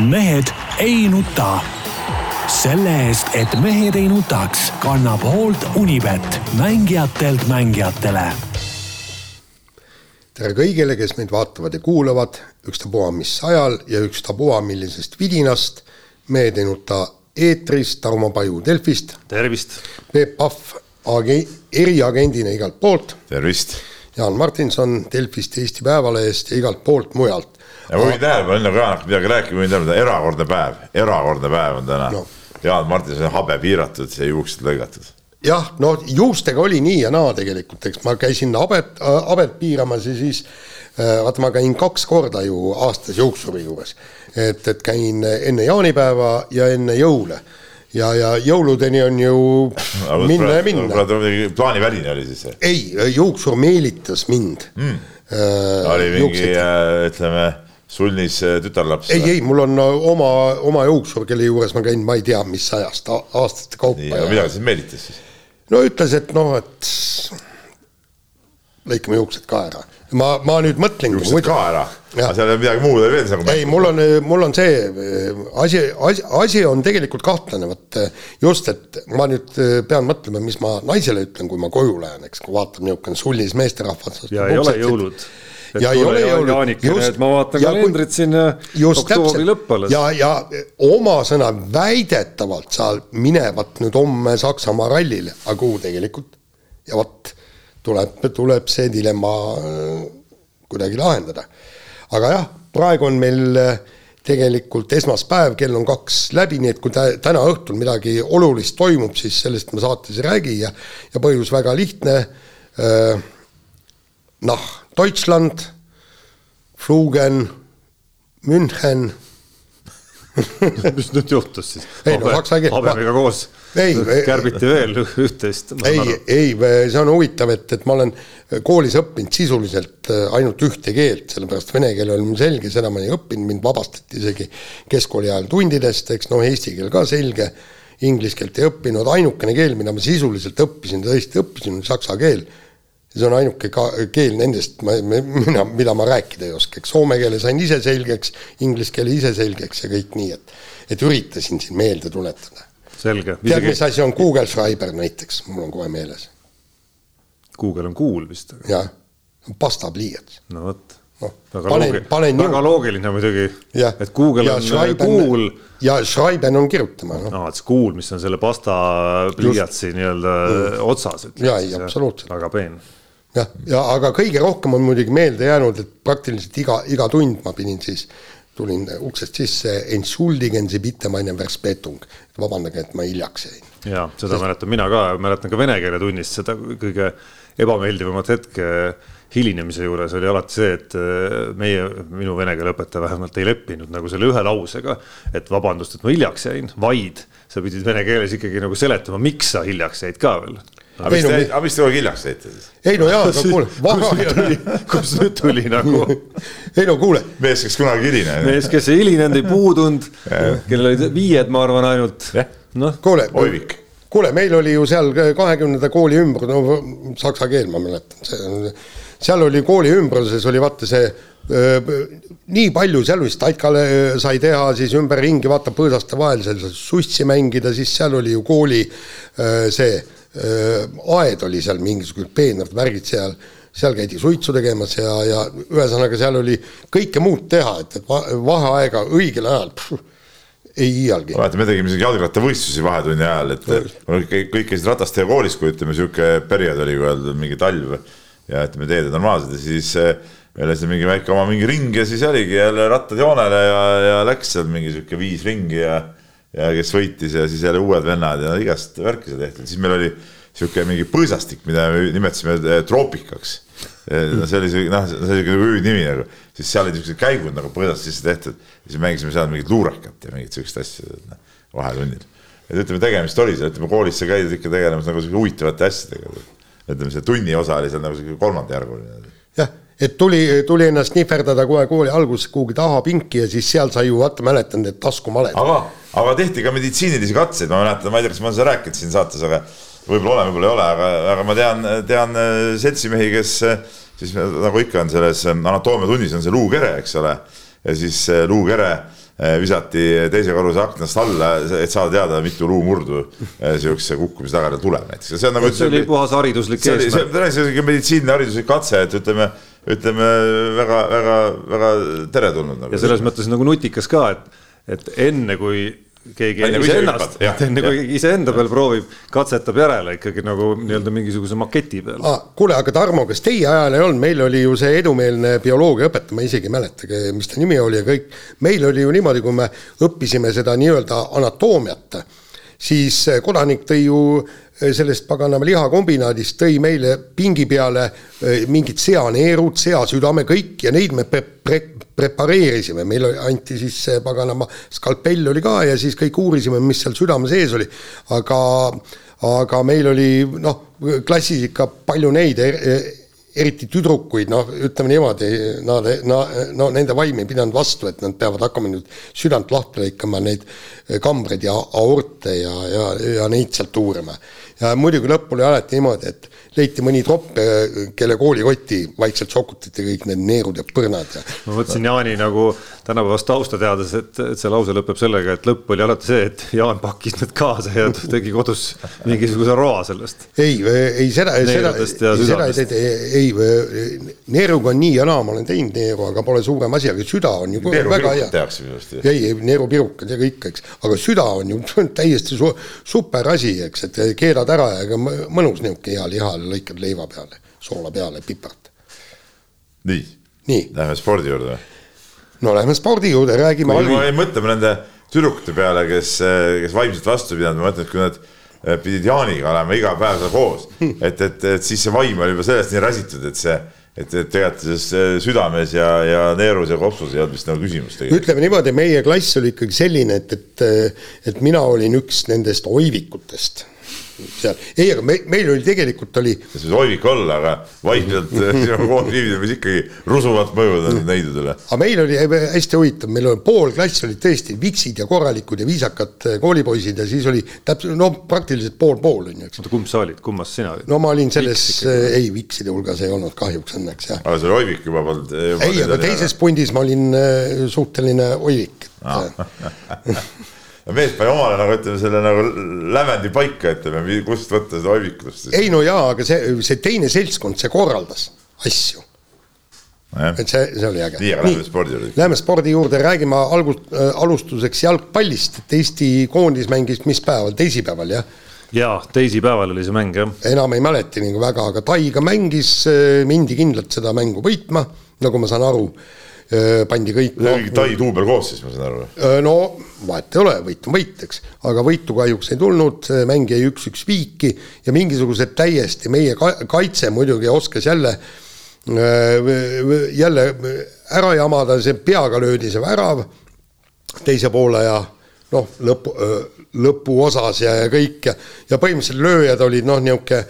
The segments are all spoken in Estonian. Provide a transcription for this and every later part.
mehed ei nuta. selle eest, et mehed ei nutaks, kannab hoolt Unibet, mängijatelt mängijatele. tere kõigile, kes meid vaatavad ja kuulavad, ükstapuha mis ajal ja ükstapuha millisest vidinast. mehed ei nuta eetris, Tarmo Paju Delfist. tervist. Peep Pahv agi-, eriagendina igalt poolt. tervist. Jaan Martinson Delfist, Eesti Päevalehest ja igalt poolt mujalt ja ma võin tähelepanu, enne kui Jaan hakkab midagi rääkima, võin tähelepanu, erakordne päev, erakordne päev on täna no.. Jaan Martinson habe piiratud ja juuksed lõigatud. jah, no juustega oli nii ja naa tegelikult, eks ma käisin habet, habet piiramas ja siis äh, vaata, ma käin kaks korda ju aastas juuksuri juures. et, et käin enne jaanipäeva ja enne jõule ja, ja jõuludeni on ju minna ja minna. plaaniväline oli siis see? ei, juuksur meelitas mind mm.. Oli mingi, äh, ütleme sulnis äh, tütarlaps? ei, ei, mul on äh, oma, oma juuksur, kelle juures ma käin, ma ei tea, mis ajast, aastate kaupa. nii, aga mida ta siis meelitas siis? no ütles, et noh, et lõikame juuksed ka ära. ma, ma nüüd mõtlengi. juuksed muidu... ka ära? aga seal ei ole midagi muud veel nagu ei, mul on, mul on see asi, asi, asi on tegelikult kahtlane, vot just, et ma nüüd pean mõtlema, mis ma naisele ütlen, kui ma koju lähen, eks, kui vaatan niisugune sullis meesterahvas. ja ei ole jõulud ja ei ole jõulud. just, ma vaatan kalendrit siin ja oktoobri lõpp alles. ja, ja oma sõna väidetavalt sa minevat nüüd homme Saksamaa rallile, aga kuhu tegelikult? ja vot tuleb, tuleb see dilemma äh, kuidagi lahendada. aga jah, praegu on meil tegelikult esmaspäev, kell on kaks läbi, nii et kui täna õhtul midagi olulist toimub, siis sellest ma saates ei räägi ja, ja põhjus väga lihtne. Noh Deutschland, Flugen, München mis nüüd juhtus siis? ei no saksa keel. habemega koos ei, kärbiti veel üht-teist. ei, ei, see on huvitav, et, et ma olen koolis õppinud sisuliselt äh, ainult ühte keelt, sellepärast vene keel oli mul selge, seda ma ei õppinud, mind vabastati isegi keskkooli ajal tundidest, eks noh, eesti keel ka selge, inglise keelt ei õppinud, ainukene keel, mida ma sisuliselt õppisin, tõesti õppisin, oli saksa keel see on ainuke ka keel nendest, ma, mina, mida ma rääkida ei oska, eks soome keele sain ise selgeks, inglise keele ise selgeks ja kõik nii, et, et üritasin siin meelde tuletada. selge. tead, mis asi on Google Schreiber näiteks, mul on kohe meeles. Google on cool vist. jah, pastapliiats. no vot no, väga, panen väga loogiline muidugi, et Google ja on Schreiben, cool. ja Schreiben on kirjutama no.. aa, et cool, mis on selle pasta pliiatsi nii-öelda mm. otsas. ja, ei, absoluutselt. väga peen jah, ja aga kõige rohkem on muidugi meelde jäänud, et praktiliselt iga, iga tund ma pidin siis, tulin uksest sisse, entschuldigen Sie bitte meine Verspätung. vabandage, et ma hiljaks jäin. jaa, seda Sest... mäletan mina ka, mäletan ka vene keele tunnist seda kõige ebameeldivamat hetke hilinemise juures oli alati see, et äh, meie, minu vene keele õpetaja vähemalt ei leppinud nagu selle ühe lausega, et vabandust, et ma hiljaks jäin, vaid sa pidid vene keeles ikkagi nagu seletama, miks sa hiljaks jäid ka veel aga mis, te, mis te kogu hiljaks jäite siis? ei no jaa, aga kuule, tuli, kus nüüd tuli nagu ei no kuule. mees, kes kunagi hiline. mees, kes ei hilinenud, ei puudunud, kellel olid viied, ma arvan, ainult. noh. kuule, kuule, meil oli ju seal kahekümnenda kooli ümber, no saksa keel, ma mäletan, see on, seal oli kooli ümbruses oli vaata see nii palju seal vist Aikale sai teha siis ümberringi, vaata põõsaste vahel seal sussi mängida, siis seal oli ju kooli see Äh, aed oli seal mingisugused peenrad värgid seal, seal käidi suitsu tegemas ja, ja ühesõnaga seal oli kõike muud teha, et, et vaheaega õigel ajal pff, ei iialgi. mäletan, me tegime isegi jalgrattavõistlusi vahetunni ajal, et kõik, kõik käisid rataste koolis, kui ütleme, sihuke periood oli, kui öelda mingi talv ja ütleme, teed on normaalsed ja siis meil oli seal mingi väike oma mingi ring ja siis oligi jälle rattad joonele ja, ja läks seal mingi sihuke viis ringi ja ja kes võitis ja siis jälle uued vennad ja igast värki sai tehtud, siis meil oli sihuke mingi põõsastik, mida me nimetasime eh, troopikaks. Eh, no see oli see, noh, see oli nagu hüüdnimi nagu, siis seal olid siuksed käigud nagu põõsast sisse tehtud. siis mängisime seal mingit luurekat ja mingit siukest asja noh, vahetunnil. et ütleme, tegemist oli seal, ütleme koolis sa käid ikka tegelemas nagu sihuke huvitavate asjadega. ütleme, see tunni osa oli seal nagu sihuke kolmandajärguline. Et tuli, tuli ennast nihverdada kohe kooli alguses kuhugi tahapinki ja siis seal sai ju vaata, mäletan need taskumaled. aga, aga tehti ka meditsiinilisi katseid, ma mäletan, ma ei tea, kas ma olen seda rääkinud siin saates, aga võib-olla olen, võib-olla ei ole, aga, aga ma tean, tean äh, seltsimehi, kes äh, siis nagu ikka on selles äh, anatoomiatunnis on see luukere, eks ole. ja siis luukere visati teise korruse aknast alla, et saada teada, mitu luumurdu sihukese kukkumise tagajärjel tuleb näiteks ja see on nagu. see oli puhas hariduslik eesmärk. see oli meditsiiniline hariduslik katse, et ütleme ütleme väga-väga-väga teretulnud nagu. ja selles mõttes nagu nutikas ka, et, et enne kui keegi iseennast, enne kui keegi iseenda peal proovib, katsetab järele ikkagi nagu nii-öelda mingisuguse maketi peal ah,. kuule, aga Tarmo, kas teie ajal ei olnud, meil oli ju see edumeelne bioloogiaõpetaja, ma isegi ei mäletagi, mis ta nimi oli ja kõik. meil oli ju niimoodi, kui me õppisime seda nii-öelda anatoomiat, siis kodanik tõi ju Äh, sellest paganama lihakombinaadist tõi meile pingi peale äh, mingid seaneerud, seasüdame, kõik ja neid me pre pre prepareerisime, meile anti siis see paganama skalpell oli ka ja siis kõik uurisime, mis seal südame sees oli. aga, aga meil oli noh, klassis ikka palju neid er, eriti tüdrukuid, noh, ütleme niimoodi, nad, no, nende vaim ei pidanud vastu, et nad peavad hakkama nüüd südant lahti lõikama, neid kambreid ja aorte ja, ja, ja neid sealt uurima. Ja muidugi lõpp oli alati niimoodi, et leiti mõni tropp, kelle koolikotti vaikselt sokutati kõik need neerud ja põrnad ja. ma mõtlesin Jaani nagu tänapäevast tausta teades, et, et see lause lõpeb sellega, et lõpp oli alati see, et Jaan pakkis need kaasa ja tegi kodus mingisuguse roa sellest. ei, ei seda, seda, seda ei tee, ei, neeruga on nii ja naa, ma olen teinud neeru, aga pole suurem asi, aga süda on ju väga hea. tehakse minu arust. ei, ei neerupirukad ja kõik, eks, aga süda on ju täiesti su super asi, eks, et keedad ära ja mõnus niisugune hea liha lõikad leiva peale, soola peale, pipart. nii, nii., lähme spordi juurde või? no lähme spordi juurde, räägime. kui me mõtleme nende tüdrukute peale, kes, kes vaimselt vastu pidanud, ma mõtlen, et kui nad eh, pidid Jaaniga olema iga päev seal koos, hmm. et, et, et siis see vaim oli juba sellest nii räsitud, et see et, et tegelikult selles südames ja, ja neerus ja kopsus ei olnud vist nagu küsimust. ütleme niimoodi, meie klass oli ikkagi selline, et, et, et mina olin üks nendest oivikutest seal, ei, aga me, meil oli tegelikult oli. see võib olla, aga vaikselt sinu kooliviimine võis ikkagi rusuvalt mõjuda neidudele. aga meil oli hästi huvitav, meil oli pool klassi olid tõesti viksid ja korralikud ja viisakad eh, koolipoisid ja siis oli täpselt no praktiliselt pool-pool on ju, eks. oota, kumb sa olid, kummas sina olid? no ma olin selles, eh, ei vikside hulgas ei olnud kahjuks õnneks jah. aga see oli oivik juba polnud. ei, aga teises pundis ma olin eh, suhteline oivik ah. mees pani omale nagu ütleme selle nagu lävendi paika, ütleme, kust võtta seda oivikust. ei no jaa, aga see, see teine seltskond, see korraldas asju. et see, see oli äge. nii, aga lähme spordi juurde. Lähme spordi juurde, räägime algust äh,, alustuseks jalgpallist, et Eesti koondis mängis mis päeval, teisipäeval, jah? jaa, teisipäeval oli see mäng, jah. enam ei mäleta nagu väga, aga Taiga mängis, äh, mindi kindlalt seda mängu võitma, nagu ma saan aru Äh, pandi kõik. Tai duubelkoosseis, ma saan aru. Äh, no vahet ei ole, võit on võit, eks, aga võitu kahjuks ei tulnud, mäng jäi üks-üks viiki ja mingisugused täiesti meie kaitse muidugi oskas jälle äh, jälle ära jamada, see peaga löödi see värav teise poole ja noh, lõpu, lõpuosas ja, ja kõik ja, ja põhimõtteliselt lööjad olid noh, niisugune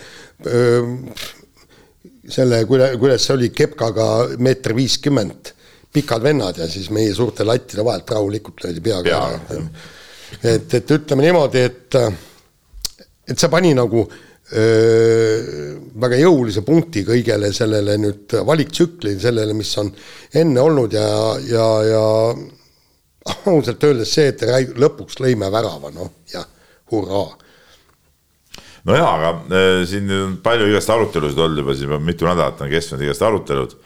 selle, kuidas, kuidas see oli, kepkaga meeter viiskümmend pikad vennad ja siis meie suurte lattide vahelt rahulikult löödi peaga ära. Et, et ütleme niimoodi, et, et see pani nagu öö, väga jõulise punkti kõigele sellele nüüd valiktsüklile, sellele, mis on enne olnud ja, ja, ja ausalt öeldes see, et lõpuks lõime värava, noh jah, hurraa. No jaa, aga äh, siin on palju igast arutelusid olnud juba, siin juba mitu nädalat on kestnud igast arutelud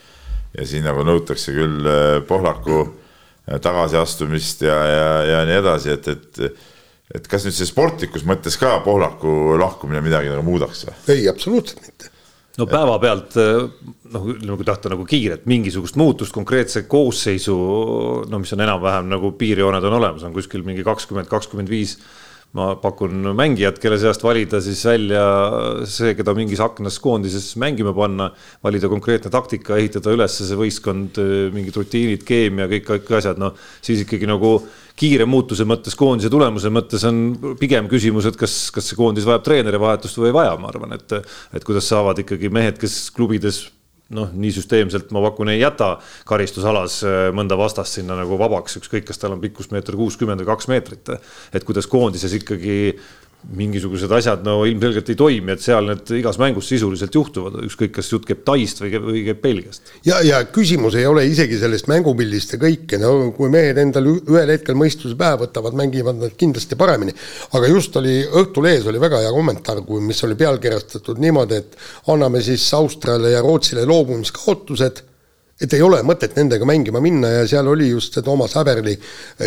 ja siin nagu nõutakse küll äh, Pohlaku äh, tagasiastumist ja, ja, ja nii edasi, et, et et kas nüüd see sportlikus mõttes ka Pohlaku lahkumine midagi nagu muudaks või? ei, absoluutselt mitte. no päevapealt äh, noh, ütleme, kui tahta nagu kiiret mingisugust muutust konkreetse koosseisu, no mis on enam-vähem nagu piirjooned on olemas, on kuskil mingi kakskümmend, kakskümmend viis ma pakun mängijat, kelle seast valida siis välja see, keda mingis aknas koondises mängima panna, valida konkreetne taktika, ehitada üles see võistkond, mingid rutiinid, keemia, kõik, kõik asjad, noh siis ikkagi nagu kiire muutuse mõttes, koondise tulemuse mõttes on pigem küsimus, et kas, kas see koondis vajab treeneri vahetust või ei vaja, ma arvan, et, et kuidas saavad ikkagi mehed, kes klubides noh, nii süsteemselt ma pakun, ei jäta karistusalas äh, mõnda vastast sinna nagu vabaks, ükskõik, kas tal on pikkus meeter kuuskümmend või kaks meetrit. et kuidas koondises ikkagi mingisugused asjad no ilmselgelt ei toimi, et seal need igas mängus sisuliselt juhtuvad, ükskõik, kas jutt käib Taist või, või käib Belgiast. ja, ja küsimus ei ole isegi sellest mängupildist ja kõike, no kui mehed endal ühel hetkel mõistuse pähe võtavad, mängivad nad kindlasti paremini. aga just oli Õhtulehes oli väga hea kommentaar, kui, mis oli pealkirjastatud niimoodi, et anname siis Austriale ja Rootsile loobumiskaotused et ei ole mõtet nendega mängima minna ja seal oli just see Toomas Häberli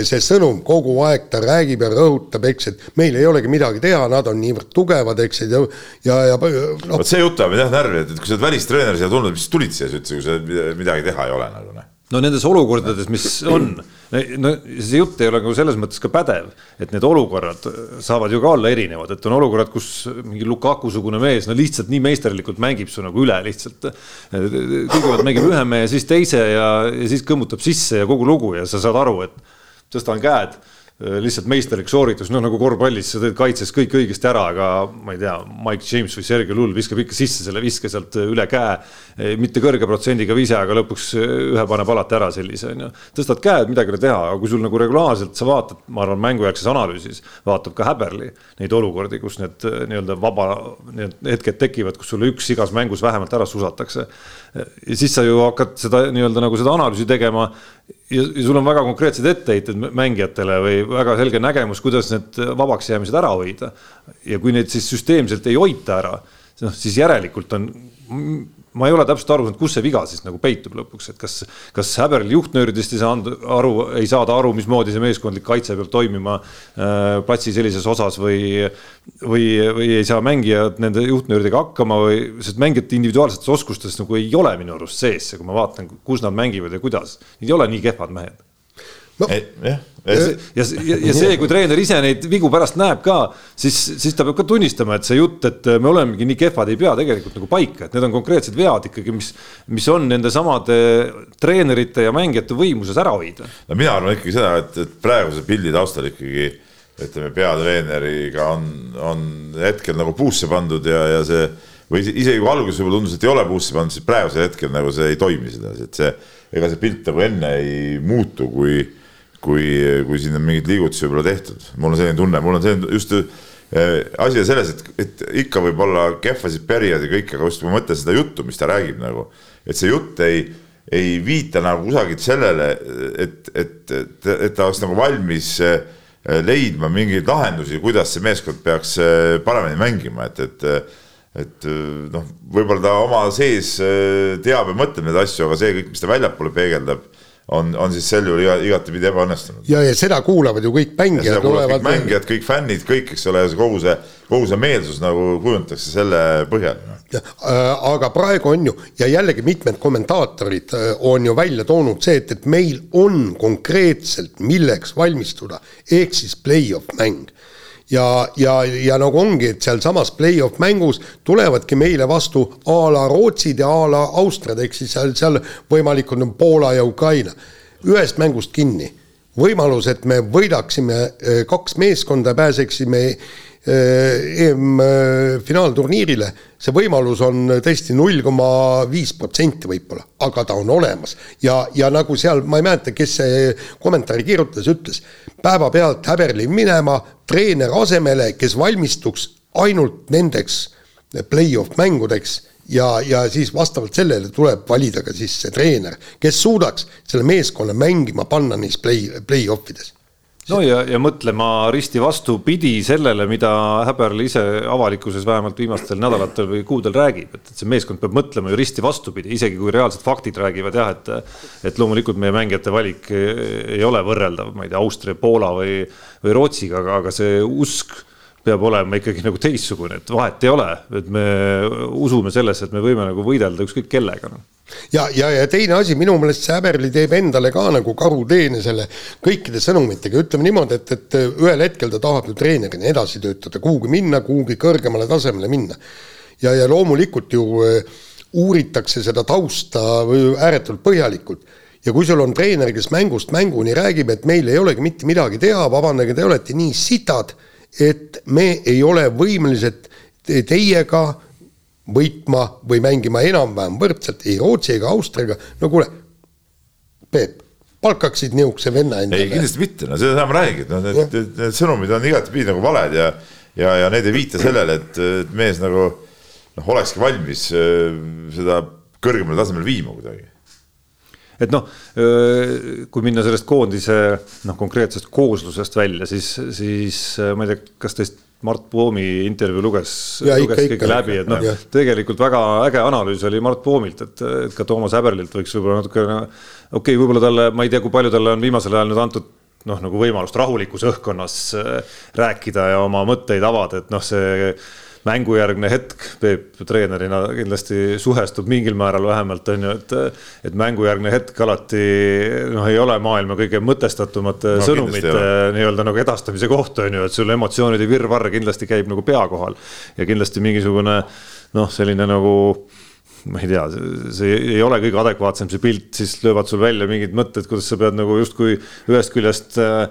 see sõnum kogu aeg, ta räägib ja rõhutab, eks, et meil ei olegi midagi teha, nad on niivõrd tugevad, eks, ja, ja, ja noh. vot see jutt ajab mind jah närvi, et kui sa oled välistreener siia tulnud, mis tulid siia üldse, kui sa midagi teha ei ole nagu noh no nendes olukordades, mis on, no see jutt ei ole nagu selles mõttes ka pädev, et need olukorrad saavad ju ka olla erinevad, et on olukorrad, kus mingi Lukaku-sugune mees no lihtsalt nii meisterlikult mängib su nagu üle lihtsalt. kõigepealt mängib ühe mehe, siis teise ja, ja siis kõmmutab sisse ja kogu lugu ja sa saad aru, et tõstan käed Äh, lihtsalt meisterlik sooritus, noh nagu korvpallis sa teed kaitses kõik õigesti ära, aga ma ei tea, Mike James või Sergei Lull viskab ikka sisse selle viske sealt äh, üle käe. Äh, mitte kõrge protsendiga vise, aga lõpuks ühe paneb alati ära sellise on ju. tõstad käed, midagi ei ole teha, aga kui sul nagu regulaarselt sa vaatad, ma arvan, mängujärgses analüüsis vaatab ka Häberli neid olukordi, kus need nii-öelda vaba need hetked tekivad, kus sulle üks igas mängus vähemalt ära susatakse. Ja siis sa ju hakkad seda nii-öelda nagu seda analüüsi tegema ja, ja sul on väga konkreetsed etteheited mängijatele või väga selge nägemus, kuidas need vabaks jäämised ära hoida. ja kui neid siis süsteemselt ei hoita ära, noh siis järelikult on ma ei ole täpselt aru saanud, kus see viga siis nagu peitub lõpuks, et kas, kas Häberli juhtnööridest ei saanud aru, ei saada aru, mismoodi see meeskondlik kaitse peab toimima äh, platsi sellises osas või, või, või ei saa mängijad nende juhtnööridega hakkama või, sest mängijate individuaalsetes oskustes nagu ei ole minu arust sees ja kui ma vaatan, kus nad mängivad ja kuidas, need ei ole nii kehvad mehed no.. jah ja, ja, ja, ja see, kui treener ise neid vigu pärast näeb ka, siis, siis ta peab ka tunnistama, et see jutt, et me olemegi nii kehvad, ei pea tegelikult nagu paika, et need on konkreetsed vead ikkagi, mis, mis on nende samade treenerite ja mängijate võimuses ära hoida. no mina arvan ikkagi seda, et, et praeguse pildi taustal ikkagi ütleme, peatreeneriga on, on hetkel nagu puusse pandud ja, ja see või isegi kui alguses võib-olla tundus, et ei ole puusse pandud, siis praegusel hetkel nagu see ei toimi sedasi, et see, ega see pilt nagu enne ei muutu, kui kui, kui siin on mingeid liigutusi võib-olla tehtud, mul on selline tunne, mul on selline just äh, asi on selles, et, et ikka võib olla kehvasid perioodi kõik, aga just ma mõtlen seda juttu, mis ta räägib nagu, et see jutt ei, ei viita nagu kusagilt sellele, et, et, et, et ta oleks nagu valmis äh, leidma mingeid lahendusi, kuidas see meeskond peaks äh, paremini mängima, et, et et noh, võib-olla ta oma sees teab ja mõtleb neid asju, aga see kõik, mis ta väljapoole peegeldab on, on siis sel juhul iga, igatepidi ebaõnnestunud. ja, ja seda kuulavad ju kõik mängijad. kõik mängijad, kõik fännid, kõik, eks ole, kogu see, kogu see meelsus nagu kujundatakse selle põhjal. Äh, aga praegu on ju ja jällegi mitmed kommentaatorid äh, on ju välja toonud see, et, et meil on konkreetselt, milleks valmistuda, ehk siis play-off mäng ja, ja, ja nagu ongi, et sealsamas play-off mängus tulevadki meile vastu a la Rootsid ja a la Austriad, ehk siis seal, seal võimalikud on Poola ja Ukraina. ühest mängust kinni, võimalus, et me võidaksime eh, kaks meeskonda, pääseksime eh, EM-finaalturniirile, see võimalus on tõesti null koma viis protsenti võib-olla, aga ta on olemas. ja, ja nagu seal, ma ei mäleta, kes see kommentaari kirjutas, ütles päevapealt Häberli minema treener asemele, kes valmistuks ainult nendeks play-off mängudeks ja, ja siis vastavalt sellele tuleb valida ka siis see treener, kes suudaks selle meeskonna mängima panna neis play, play-off ides no ja, ja mõtlema risti vastupidi sellele, mida Häberl ise avalikkuses vähemalt viimastel nädalatel või kuudel räägib, et, et see meeskond peab mõtlema ju risti vastupidi, isegi kui reaalsed faktid räägivad jah, et. et loomulikult meie mängijate valik ei ole võrreldav, ma ei tea, Austria, Poola või, või Rootsiga, aga, aga see usk peab olema ikkagi nagu teistsugune, et vahet ei ole, et me usume sellesse, et me võime nagu võidelda ükskõik kellega no ja, ja, ja teine asi, minu meelest see Häberli teeb endale ka nagu karuteene selle kõikide sõnumitega, ütleme niimoodi, et, et ühel hetkel ta tahab ju treenerina edasi töötada, kuhugi minna, kuhugi kõrgemale tasemele minna. ja, ja loomulikult ju äh, uuritakse seda tausta ääretult põhjalikult. Ja kui sul on treener, kes mängust mänguni räägib, et meil ei olegi mitte midagi teha, vabandage, te olete nii sitad, et me ei ole võimelised teiega võitma või mängima enam-vähem võrdselt ei Rootsi ega Austriaga, no kuule, Peep, palkaksid niisuguse venna endale. ei, kindlasti mitte, no seda ma räägin, no need, need, need sõnumid on igatepidi nagu valed ja ja, ja need ei viita sellele, et, mees nagu noh, olekski valmis äh, seda kõrgemale tasemele viima kuidagi et noh, kui minna sellest koondise noh, konkreetsest kooslusest välja, siis, siis ma ei tea, kas teist Mart Poomi intervjuu luges, luges kõik läbi, et noh, tegelikult väga äge analüüs oli Mart Poomilt, et, et ka Toomas Häberlilt võiks võib-olla natukene, okei okay,, võib-olla talle, ma ei tea, kui palju talle on viimasel ajal nüüd antud noh, nagu võimalust rahulikus õhkkonnas rääkida ja oma mõtteid avada, et noh, see mängujärgne hetk Peep treenerina kindlasti suhestub mingil määral vähemalt on ju, et, et mängujärgne hetk alati noh, ei ole maailma kõige mõtestatumate no, sõnumite nii-öelda nagu edastamise koht on ju, et sul emotsioonide virvarr kindlasti käib nagu pea kohal. Ja kindlasti mingisugune noh, selline nagu ma ei tea, see ei ole kõige adekvaatsem see pilt, siis löövad sul välja mingid mõtted, kuidas sa pead nagu justkui ühest küljest äh,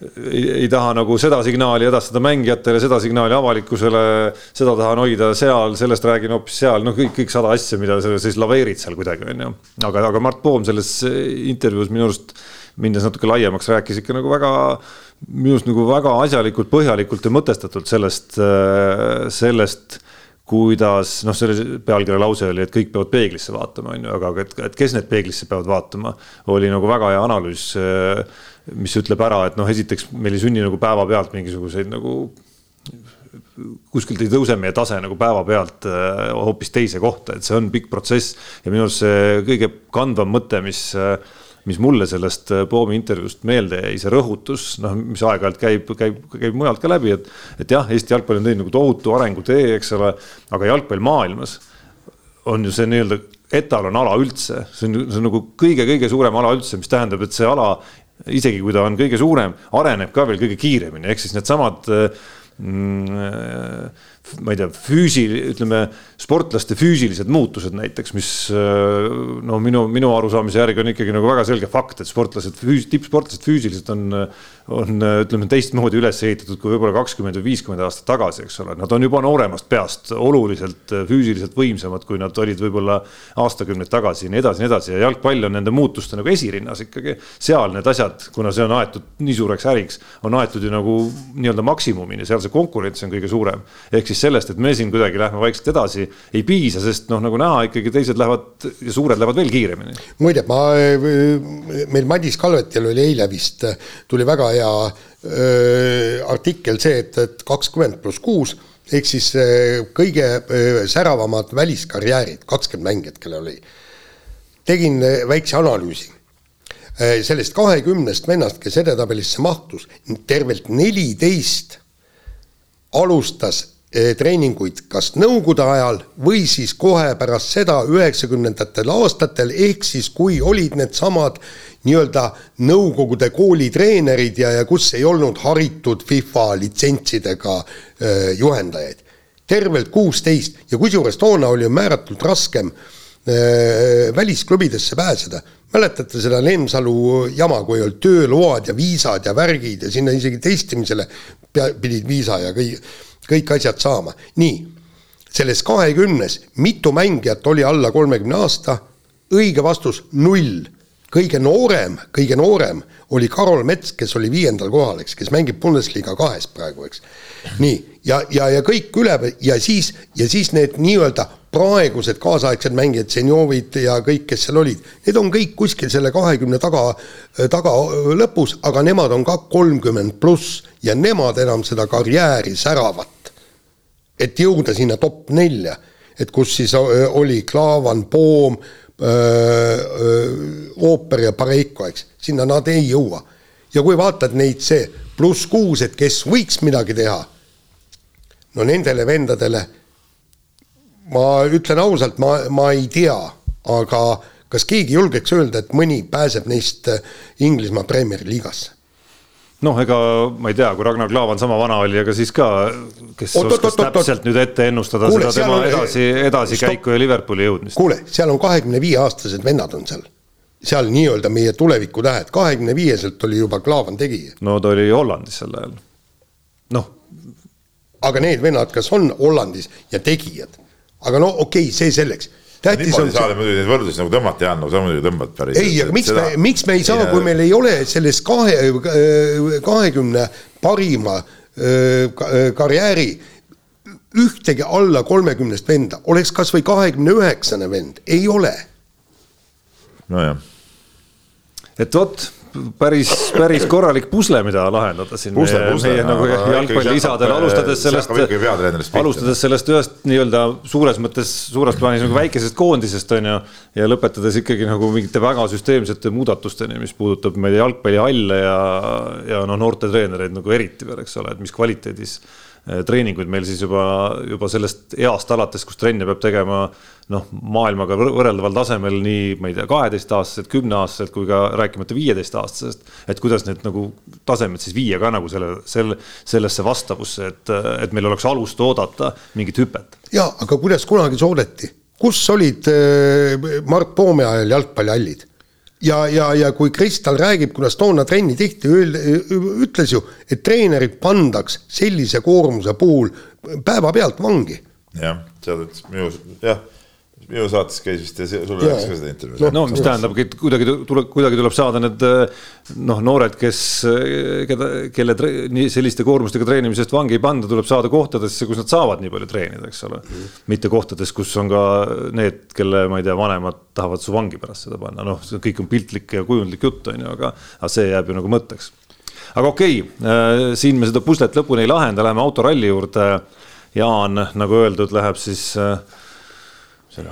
ei, ei taha nagu seda signaali edastada mängijatele, seda signaali avalikkusele, seda tahan hoida seal, sellest räägin hoopis seal, noh, kõik, kõik sada asja, mida sa siis laveerid seal kuidagi, on ju. aga, aga Mart Poom selles intervjuus minu arust, minnes natuke laiemaks, rääkis ikka nagu väga, minu arust nagu väga asjalikult, põhjalikult ja mõtestatult sellest, sellest kuidas noh, selle pealkirja lause oli, et kõik peavad peeglisse vaatama, on ju, aga et, et kes need peeglisse peavad vaatama, oli nagu väga hea analüüs äh, mis ütleb ära, et noh, esiteks meil ei sünni nagu päevapealt mingisuguseid nagu kuskilt ei tõuse meie tase nagu päevapealt äh, hoopis teise kohta, et see on pikk protsess. Ja minu arust see kõige kandvam mõte, mis, äh, mis mulle sellest äh, Poomi intervjuust meelde jäi, see rõhutus, noh, mis aeg-ajalt käib, käib, käib mujalt ka läbi, et, et jah, Eesti jalgpall on teinud nagu tohutu arengutee, eks ole, aga jalgpall maailmas on ju see nii-öelda etalonala üldse, see on, see on nagu kõige-kõige suurem ala üldse, mis tähendab, et see ala isegi kui ta on kõige suurem, areneb ka veel kõige kiiremini, ehk siis needsamad mm, ma ei tea, füüsi-, ütleme sportlaste füüsilised muutused näiteks, mis no minu, minu arusaamise järgi on ikkagi nagu väga selge fakt, et sportlased, tippsportlased füüsiliselt on, on ütleme teistmoodi üles ehitatud kui võib-olla kakskümmend või viiskümmend aastat tagasi, eks ole, nad on juba nooremast peast oluliselt füüsiliselt võimsamad, kui nad olid võib-olla aastakümneid tagasi ja nii edasi, nii edasi ja jalgpall on nende muutuste nagu esirinnas ikkagi. seal need asjad, kuna see on aetud nii suureks äriks, on aetud ju nagu nii-öelda maksimumini, seal see konkurents on kõige suurem. ehk siis sellest, et me siin kuidagi lähme vaikselt edasi, ei piisa, sest noh, nagu näha, ikkagi teised lähevad ja suured lähevad veel kiiremini. muide, ma, meil Madis Kalvetil oli eile vist, tuli väga hea äh, artikkel see, et, et kakskümmend pluss kuus ehk siis äh, kõige äh, säravamad väliskarjäärid, kakskümmend mängijat, kellel oli. tegin väikse analüüsi sellest kahekümnest vennast, kes edetabelisse mahtus, tervelt neliteist alustas treeninguid kas nõukogude ajal või siis kohe pärast seda üheksakümnendatel aastatel, ehk siis kui olid needsamad nii-öelda Nõukogude koolitreenerid ja, ja kus ei olnud haritud FIFA litsentsidega äh, juhendajaid. tervelt kuusteist ja kusjuures toona oli määratult raskem äh, välisklubidesse pääseda. mäletate seda Lemsalu jama, kui olid tööload ja viisad ja värgid ja sinna isegi testimisele pidid viisa ja kõik kõik asjad saama. nii, selles kahekümnes, mitu mängijat oli alla kolmekümne aasta? õige vastus null. kõige noorem, kõige noorem oli Karol Mets, kes oli viiendal kohal, eks, kes mängib Bundesliga kahes praegu, eks. nii, ja, ja, ja kõik üle ja siis, ja siis need nii-öelda praegused kaasaegsed mängijad, seniorid ja kõik, kes seal olid, need on kõik kuskil selle kahekümne taga, taga lõpus, aga nemad on ka kolmkümmend pluss ja nemad enam seda karjääri säravad et jõuda sinna top nelja, et kus siis oli Klaavan, Poom, ooper ja Pareiko, eks, sinna nad ei jõua. ja kui vaatad neid see pluss kuus, et kes võiks midagi teha, no nendele vendadele ma ütlen ausalt, ma, ma ei tea, aga kas keegi julgeks öelda, et mõni pääseb neist Inglismaa Premier Liigasse? Noh, ega ma ei tea, kui Ragnar Klavan sama vana oli, ega siis ka, kes oot, oskas oot, oot, täpselt oot. nüüd ette ennustada kuule, seda tema on, edasi, edasikäiku ja Liverpooli jõudmist. kuule, seal on kahekümne viie aastased vennad on seal. seal nii-öelda meie tulevikutähed, kahekümne viieselt oli juba Klavan tegija. no ta oli Hollandis sel ajal. noh. aga need vennad, kas on Hollandis ja tegijad? aga no okei okay,, see selleks niimoodi on... saada muidugi neid võrdlusi nagu tõmmata, Jaan, no sa muidugi tõmbad päris. ei, aga miks seda... me, miks me ei saa, kui meil ei ole selles kahe, kahekümne parima öö, karjääri ühtegi alla kolmekümnest venda, oleks kas või kahekümne üheksane vend, ei ole. nojah et vot päris, päris korralik pusle, mida lahendada siin Pusle, meie, pusle, meie nagu aga ikkagi jalgpalliisadel, hakkab, alustades sellest alustades sellest ühest nii-öelda suures mõttes, suures plaanis nagu väikesest koondisest on ju. ja lõpetades ikkagi nagu mingite väga süsteemsete muudatusteni, mis puudutab meie jalgpallihalle ja, ja noh, noortetreenereid nagu eriti veel, eks ole, et mis kvaliteedis treeninguid meil siis juba, juba sellest east alates, kus trenne peab tegema noh, maailmaga võr- võrreldaval tasemel nii, ma ei tea, kaheteistaastaselt, kümneaastaselt kui ka rääkimata viieteistaastasest. et kuidas need nagu tasemed siis viia ka nagu selle, selle, sellesse vastavusse, et, et meil oleks alust oodata mingit hüpet. jaa, aga kuidas kunagi soodeti, kus olid äh, Mart Poome ajal jalgpallihallid? Ja, ja, ja kui Kristal räägib, kuidas toona trenni tehti, ütles ju, et treenerid pandaks sellise koormuse puhul päevapealt vangi. jah, tead, et minu, jah, minu saates käis vist ja sul rääkis ka seda intervjuud. no mis tähendabki, et kuidagi tuleb, kuidagi tuleb saada need noh, noored, kes, keda, kelle nii selliste koormustega treenimisest vangi ei panda, tuleb saada kohtadesse, kus nad saavad nii palju treenida, eks ole. mitte kohtades, kus on ka need, kelle, ma ei tea, vanemad tahavad su vangi pärast seda panna, noh, see kõik on piltlik ja kujundlik jutt, on ju, aga, aga see jääb ju nagu mõtteks. aga okei okay,, siin me seda puslet lõpuni ei lahenda, läheme autoralli juurde. Jaan, nagu öeldud, läheb siis äh, selle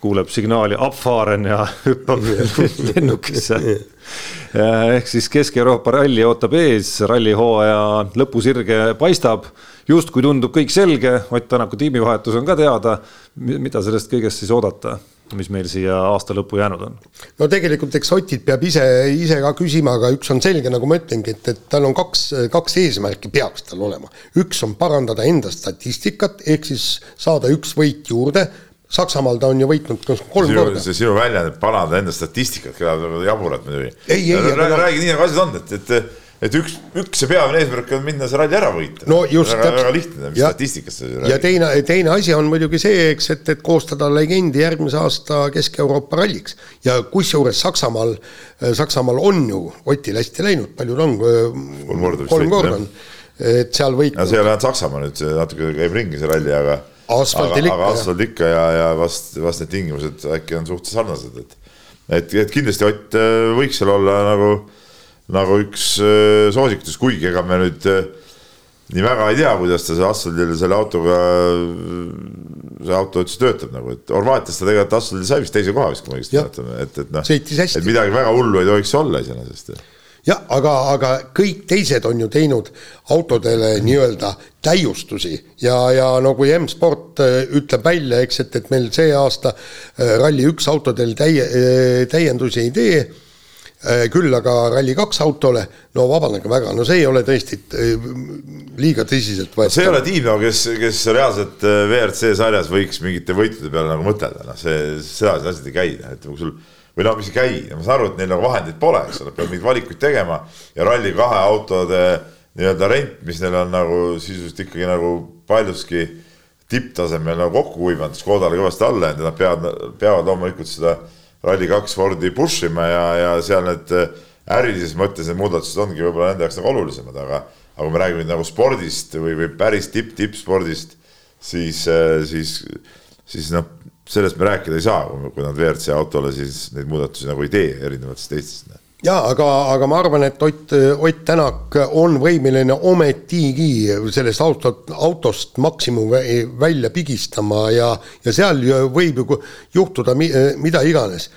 kuuleb signaali abfaaren ja hüppab lennukisse. ehk siis Kesk-Euroopa ralli ootab ees, rallihooaja lõpusirge paistab. justkui tundub kõik selge, Ott Tänaku tiimivahetus on ka teada. mida sellest kõigest siis oodata, mis meil siia aasta lõppu jäänud on? no tegelikult eks Otit peab ise, ise ka küsima, aga üks on selge, nagu ma ütlengi, et, et tal on kaks, kaks eesmärki peaks tal olema. üks on parandada enda statistikat, ehk siis saada üks võit juurde. Saksamaal ta on ju võitnud kolm sinu, korda. see sinu väljend, paranda enda statistikat, kõlab jaburalt muidugi. Ei, ei, räägi, nii, nagu asjad on, et, et, et üks, üks ja peamine eesmärk on minna see ralli ära võita. no just väga, väga lihtne, mis statistikast sa ja teine, teine asi on muidugi see, eks, et, et koostada legendi järgmise aasta Kesk-Euroopa ralliks. ja kusjuures Saksamaal, Saksamaal on ju Otil hästi läinud, palju ta on? Kolm korda vist võitnud, jah. et seal no võitnud see ei ole ainult Saksamaa nüüd, see natuke käib ringi see ralli, aga Asfaldil ikka, asfalt ikka ja, ja vast, vast need tingimused äkki on suhteliselt sarnased, et et, et kindlasti Ott äh, võiks seal olla nagu, nagu üks äh, soosikutest, kuigi ega me nüüd äh, nii väga ei tea, kuidas ta see asfaldil selle autoga, see auto üldse töötab nagu, et Horvaatias ta tegelikult asfaldil sai vist teise koha vist, kui ma õigesti mäletan, et, et noh, et midagi väga hullu ei tohiks olla iseenesest jah, aga, aga kõik teised on ju teinud autodele nii-öelda täiustusi ja, ja no kui M-sport äh, ütleb välja, eks, et, et meil see aasta äh, Rally1 autodel täie, täiendusi ei tee, äh, küll aga Rally2 autole, no vabandage väga, no see ei ole tõesti äh, liiga tõsiselt võetav. see ei ole nagu, kes, kes reaalselt äh, WRC sarjas võiks mingite võitude peale nagu mõtelda, noh, see, seda see asjad ei käi, noh, et kui sul või mis ei käi, ma saan aru, et neil nagu vahendeid pole, eks ole, peab mingeid valikuid tegema ja Rally2 autode nii-öelda rent, mis neil on nagu sisuliselt ikkagi nagu paljuski tipptasemel nagu kokku kuivanud, Škodale kõvasti alla jäänud ja nad peavad, peavad loomulikult seda Rally2 Fordi push ima ja, ja seal need äh, ärilises mõttes need muudatused ongi võib-olla nende jaoks nagu olulisemad, aga aga kui me räägime nagu spordist või, või päris tipp-tippspordist, siis, siis, siis noh, sellest me rääkida ei saa, kui nad WRC autole siis neid muudatusi nagu ei tee erinevatest teistest. jaa, aga, aga ma arvan, et Ott, Ott Tänak on võimeline ometigi sellest autot, autost maksimum vä- välja pigistama ja, ja seal võib ju juhtuda mi, mida iganes.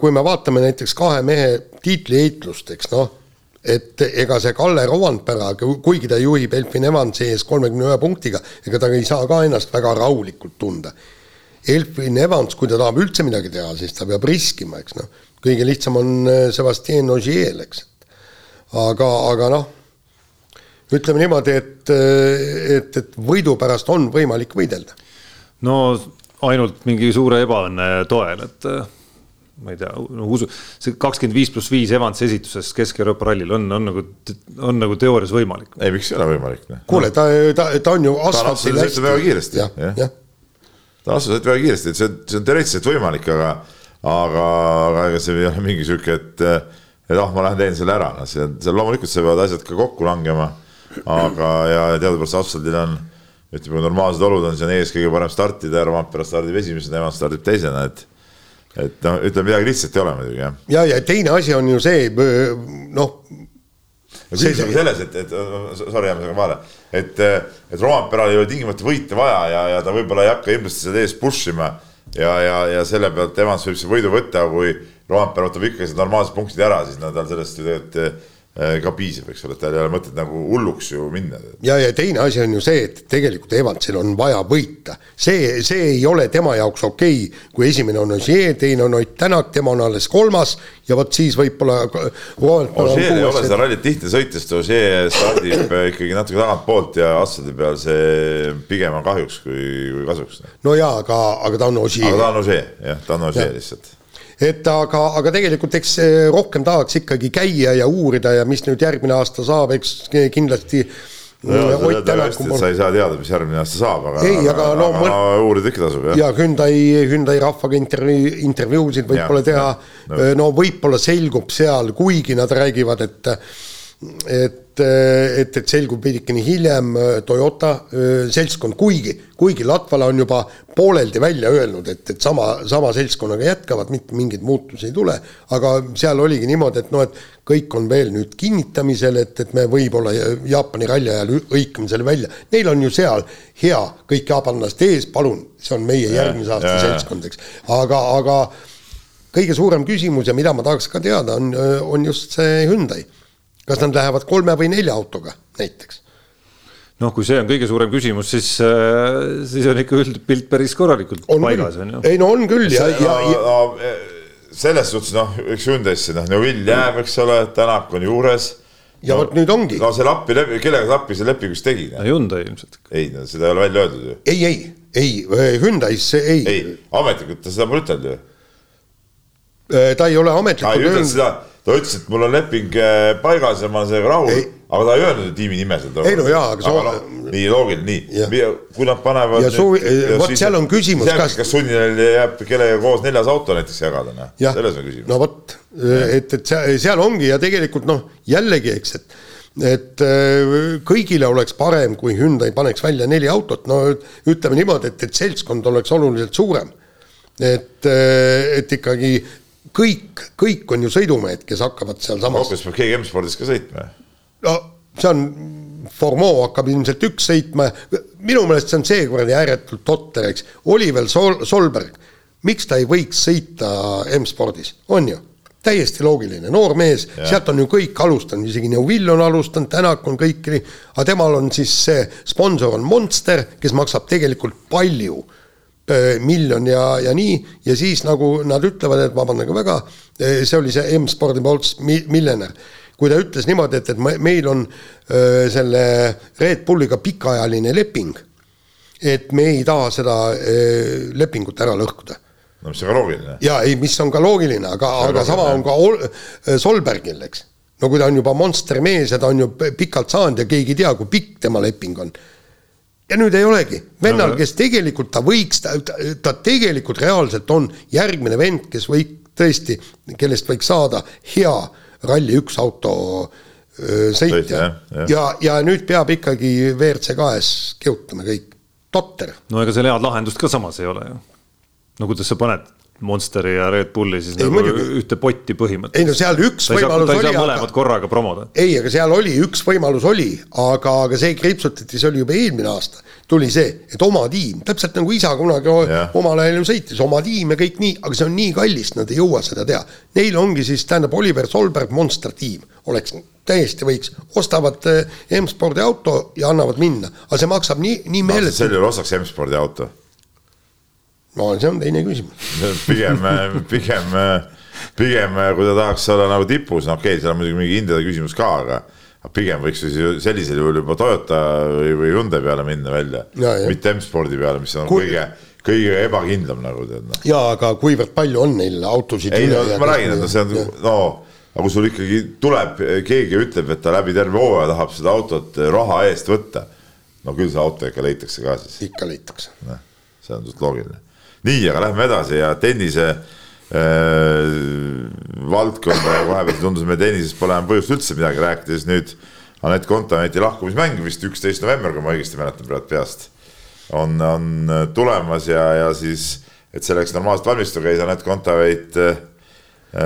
kui me vaatame näiteks kahe mehe tiitliheitlust, eks noh, et ega see Kalle Rovanpera, kuigi ta juhib Elfin Evansi ees kolmekümne ühe punktiga, ega ta ei saa ka ennast väga rahulikult tunda. Elfin Evans, kui ta tahab üldse midagi teha, siis ta peab riskima, eks noh. kõige lihtsam on äh, Sebastian Ogier, eks. aga, aga noh, ütleme niimoodi, et, et, et võidu pärast on võimalik võidelda. no ainult mingi suure ebaõnne toel, et äh, ma ei tea, no usu, see kakskümmend viis pluss viis Evansi esituses Kesk-Euroopa rallil on, on nagu, on nagu teoorias võimalik. ei, miks ei ole võimalik? kuule, ta, ta, ta on ju asfaltil absoluutselt väga kiiresti, jah, jah. jah ta on absoluutselt väga kiiresti, et see on, see on teoreetiliselt võimalik, aga, aga, aga ega see ei ole mingi sihuke, et, et ah, ma lähen teen selle ära, noh, see on, seal loomulikult see peavad asjad ka kokku langema. aga, ja teadupärast asfaldil on, ütleme, normaalsed olud on, siis on ees kõige parem startida ja Rompera stardib esimesena, nemad stardib teisena, et et noh, ütleme midagi lihtsat ei ole muidugi jah. ja, ja teine asi on ju see, noh. küsimus on selles, et, et sorry, jääme sinuga vahele, et, et Romperal ei ole tingimata võite vaja ja, ja ta võib-olla ei hakka hirmsasti seda ees push ima ja, ja, ja selle pealt Evans võib see võidu võtta, kui Rompera võtab ikkagi normaalsed punktid ära, siis no tal sellest ju tegelikult Äh, ka piisab, eks ole, et tal ei ole mõtet nagu hulluks ju minna. ja, ja teine asi on ju see, et tegelikult Evansil on vaja võita. see, see ei ole tema jaoks okei okay,, kui esimene on Ossier, teine on Ott Tänak, tema on alles kolmas ja vot siis võib-olla. Ossier ei ole seda rallit tihti sõites, Ossier stardib ikkagi natuke tagantpoolt ja asfaldi peal see pigem on kahjuks kui, kui kasuks. no jaa, aga, aga ta on Ossier. aga ta on Ossier, jah, ta on Ossier lihtsalt et aga, aga tegelikult eks eh, rohkem tahaks ikkagi käia ja uurida ja mis nüüd järgmine aasta saab, eks kindlasti no, Ott Tänaku poolt. sa ei saa teada, mis järgmine aasta saab, aga, ei, aga, aga no aga mõt... uurida ikka tasub, jah. ja Hyundai, Hyundai rahvaga intervjuu, intervjuusid võib-olla teha, no, no võib-olla selgub seal, kuigi nad räägivad, et et, et, et selgub veidikene hiljem äh, Toyota äh, seltskond, kuigi, kuigi Latvala on juba pooleldi välja öelnud, et, et sama, sama seltskonnaga jätkavad, mitte mingeid muutusi ei tule, aga seal oligi niimoodi, et noh, et kõik on veel nüüd kinnitamisel, et, et me võib-olla Jaapani ralli ajal hõikame selle välja. Neil on ju seal hea kõik jaapanlased ees, palun, see on meie järgmise aasta seltskond, eks. aga, aga kõige suurem küsimus ja mida ma tahaks ka teada, on, on just see Hyundai kas nad lähevad kolme või nelja autoga näiteks? noh, kui see on kõige suurem küsimus, siis, äh, siis on ikka üldpilt päris korralikult on paigas, on ju. ei no on küll ja, ja, ja... No, no, selles suhtes noh, eks Hyundai'sse noh, Neuvill jääb, eks ole, Tänak on juures. ja no, vot nüüd ongi. no see Lappi, kellega Lappi see lepingus tegi? Hyundai ilmselt. ei, no seda ei ole välja öeldud ju. ei, ei, ei, Hyundai'sse ei. ei, ametlikult ta seda pole ütelnud ju. ta ei ole ametlikult öelnud. Ta ütles, et mul on leping äh, paigas ja ma olen sellega rahul, aga ta ei öelnud tiimi nime seal. ei no jaa, aga soo... no, nii loogiline, nii, kui nad panevad. ja suvi, vot seal on küsimus. kas, kas sunnil jääb kellegagi koos neljas auto näiteks jagada, noh, selles on küsimus. no vot, et, et seal ongi ja tegelikult noh, jällegi, eks, et et äh, kõigile oleks parem, kui Hyundai paneks välja neli autot, no ütleme niimoodi, et, et seltskond oleks oluliselt suurem. et, äh, et ikkagi kõik, kõik on ju sõidumehed, kes hakkavad sealsamas. hoopis peab keegi M-spordis ka sõitma. no see on, Formeau hakkab ilmselt üks sõitma, minu meelest see on see kuradi ääretult totter, eks. Oliver Sol-, Solberg, miks ta ei võiks sõita M-spordis, on ju? täiesti loogiline, noor mees, sealt on ju kõik alustanud, isegi Neuvill on alustanud, Tänak on kõik, aga temal on siis see sponsor on Monster, kes maksab tegelikult palju miljon ja, ja nii, ja siis nagu nad ütlevad, et vabandage väga, äh, see oli see M-spordi poolt miljonär. kui ta ütles niimoodi, et, et meil on öö, selle Red Bulliga pikaajaline leping, et me ei taha seda öö, lepingut ära lõhkuda no mis on ka loogiline. ja ei, mis on ka loogiline, aga, aga sama on ka Ol Solbergil, eks. no kui ta on juba monster mees ja ta on ju pikalt saanud ja keegi ei tea, kui pikk tema leping on ja nüüd ei olegi, vennal, kes tegelikult ta võiks, ta, ta tegelikult reaalselt on järgmine vend, kes võib tõesti, kellest võiks saada hea Rally1 auto sõitja ja, ja, ja nüüd peab ikkagi WRC kahes kihutama kõik, totter. no ega seal head lahendust ka samas ei ole ju. no kuidas sa paned Monsteri ja Red Bulli siis ei, nagu muidugi. ühte potti põhimõtteliselt. ei no seal üks ta võimalus saa, oli. ta ei saa mõlemat aga... korraga promoda. ei, aga seal oli üks võimalus oli, aga, aga see kriipsutati, see oli juba eelmine aasta. tuli see, et oma tiim, täpselt nagu isa kunagi yeah. omal ajal ju sõitis, oma tiim ja kõik nii, aga see on nii kallis, nad ei jõua seda teha. Neil ongi siis, tähendab, Oliver Solberg Monster tiim oleks täiesti võiks, ostavad eh, M-spordi auto ja annavad minna, aga see maksab nii, nii meeletult. sel juhul ostaks M-spordi auto no see on teine küsimus pigem, pigem, pigem kui ta tahaks olla nagu tipus, no okei okay,, seal on muidugi mingi hindade küsimus ka, aga pigem võiks ju sellisel juhul juba Toyota või, või Hyundai peale minna välja, mitte M-spordi peale, mis on Kui... kõige, kõige ebakindlam nagu tead noh. jaa, aga kuivõrd palju on neil autosid ei no ma räägin, et see on, no aga kui sul ikkagi tuleb, keegi ütleb, et ta läbi terve hooaja tahab seda autot raha eest võtta, no küll see auto ikka leitakse ka siis. ikka leitakse. noh, see on suht loogiline nii, aga lähme edasi ja tennise, valdkonda ja vahepeal tundus, me tennises pole enam põhjust üldse midagi rääkida, siis nüüd Anett Kontaneti lahkumismäng vist üksteist november, kui ma õigesti mäletan praegu peast, on, on tulemas ja, ja siis, et selleks normaalselt valmistuda, käis Anett Kontaveit äh,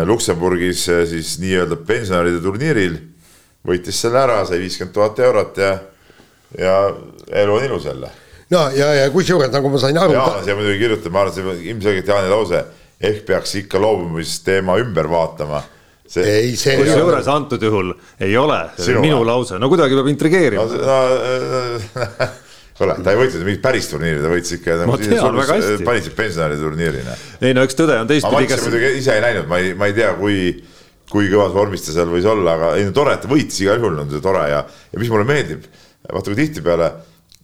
Luksemburgis äh, siis nii-öelda pensionäride turniiril, võitis selle ära, sai viiskümmend tuhat eurot ja, ja elu on ilus jälle no ja, ja kusjuures nagu ma sain aru. Jaanas ja muidugi kirjutab, ma arvan, see ilmselgelt Jaani lause, ehk peaks ikka loobumisteema ümber vaatama see. ei, see. kusjuures antud juhul ei ole Sinu minu või? lause, no kuidagi peab intrigeerima no,. No, kuule, ta ei võitnud mingit päris turniiri, ta võitis ikka. ma tean väga hästi. panid siis pensionäri turniirina. ei no eks tõde on teistpidi. ma kas... muidugi ise ei näinud, ma ei, ma ei tea, kui, kui kõvas vormis ta seal võis olla, aga ei no tore, et ta võitis igal juhul on see tore ja, ja mis mulle meeldib, vaata kui tihtipeale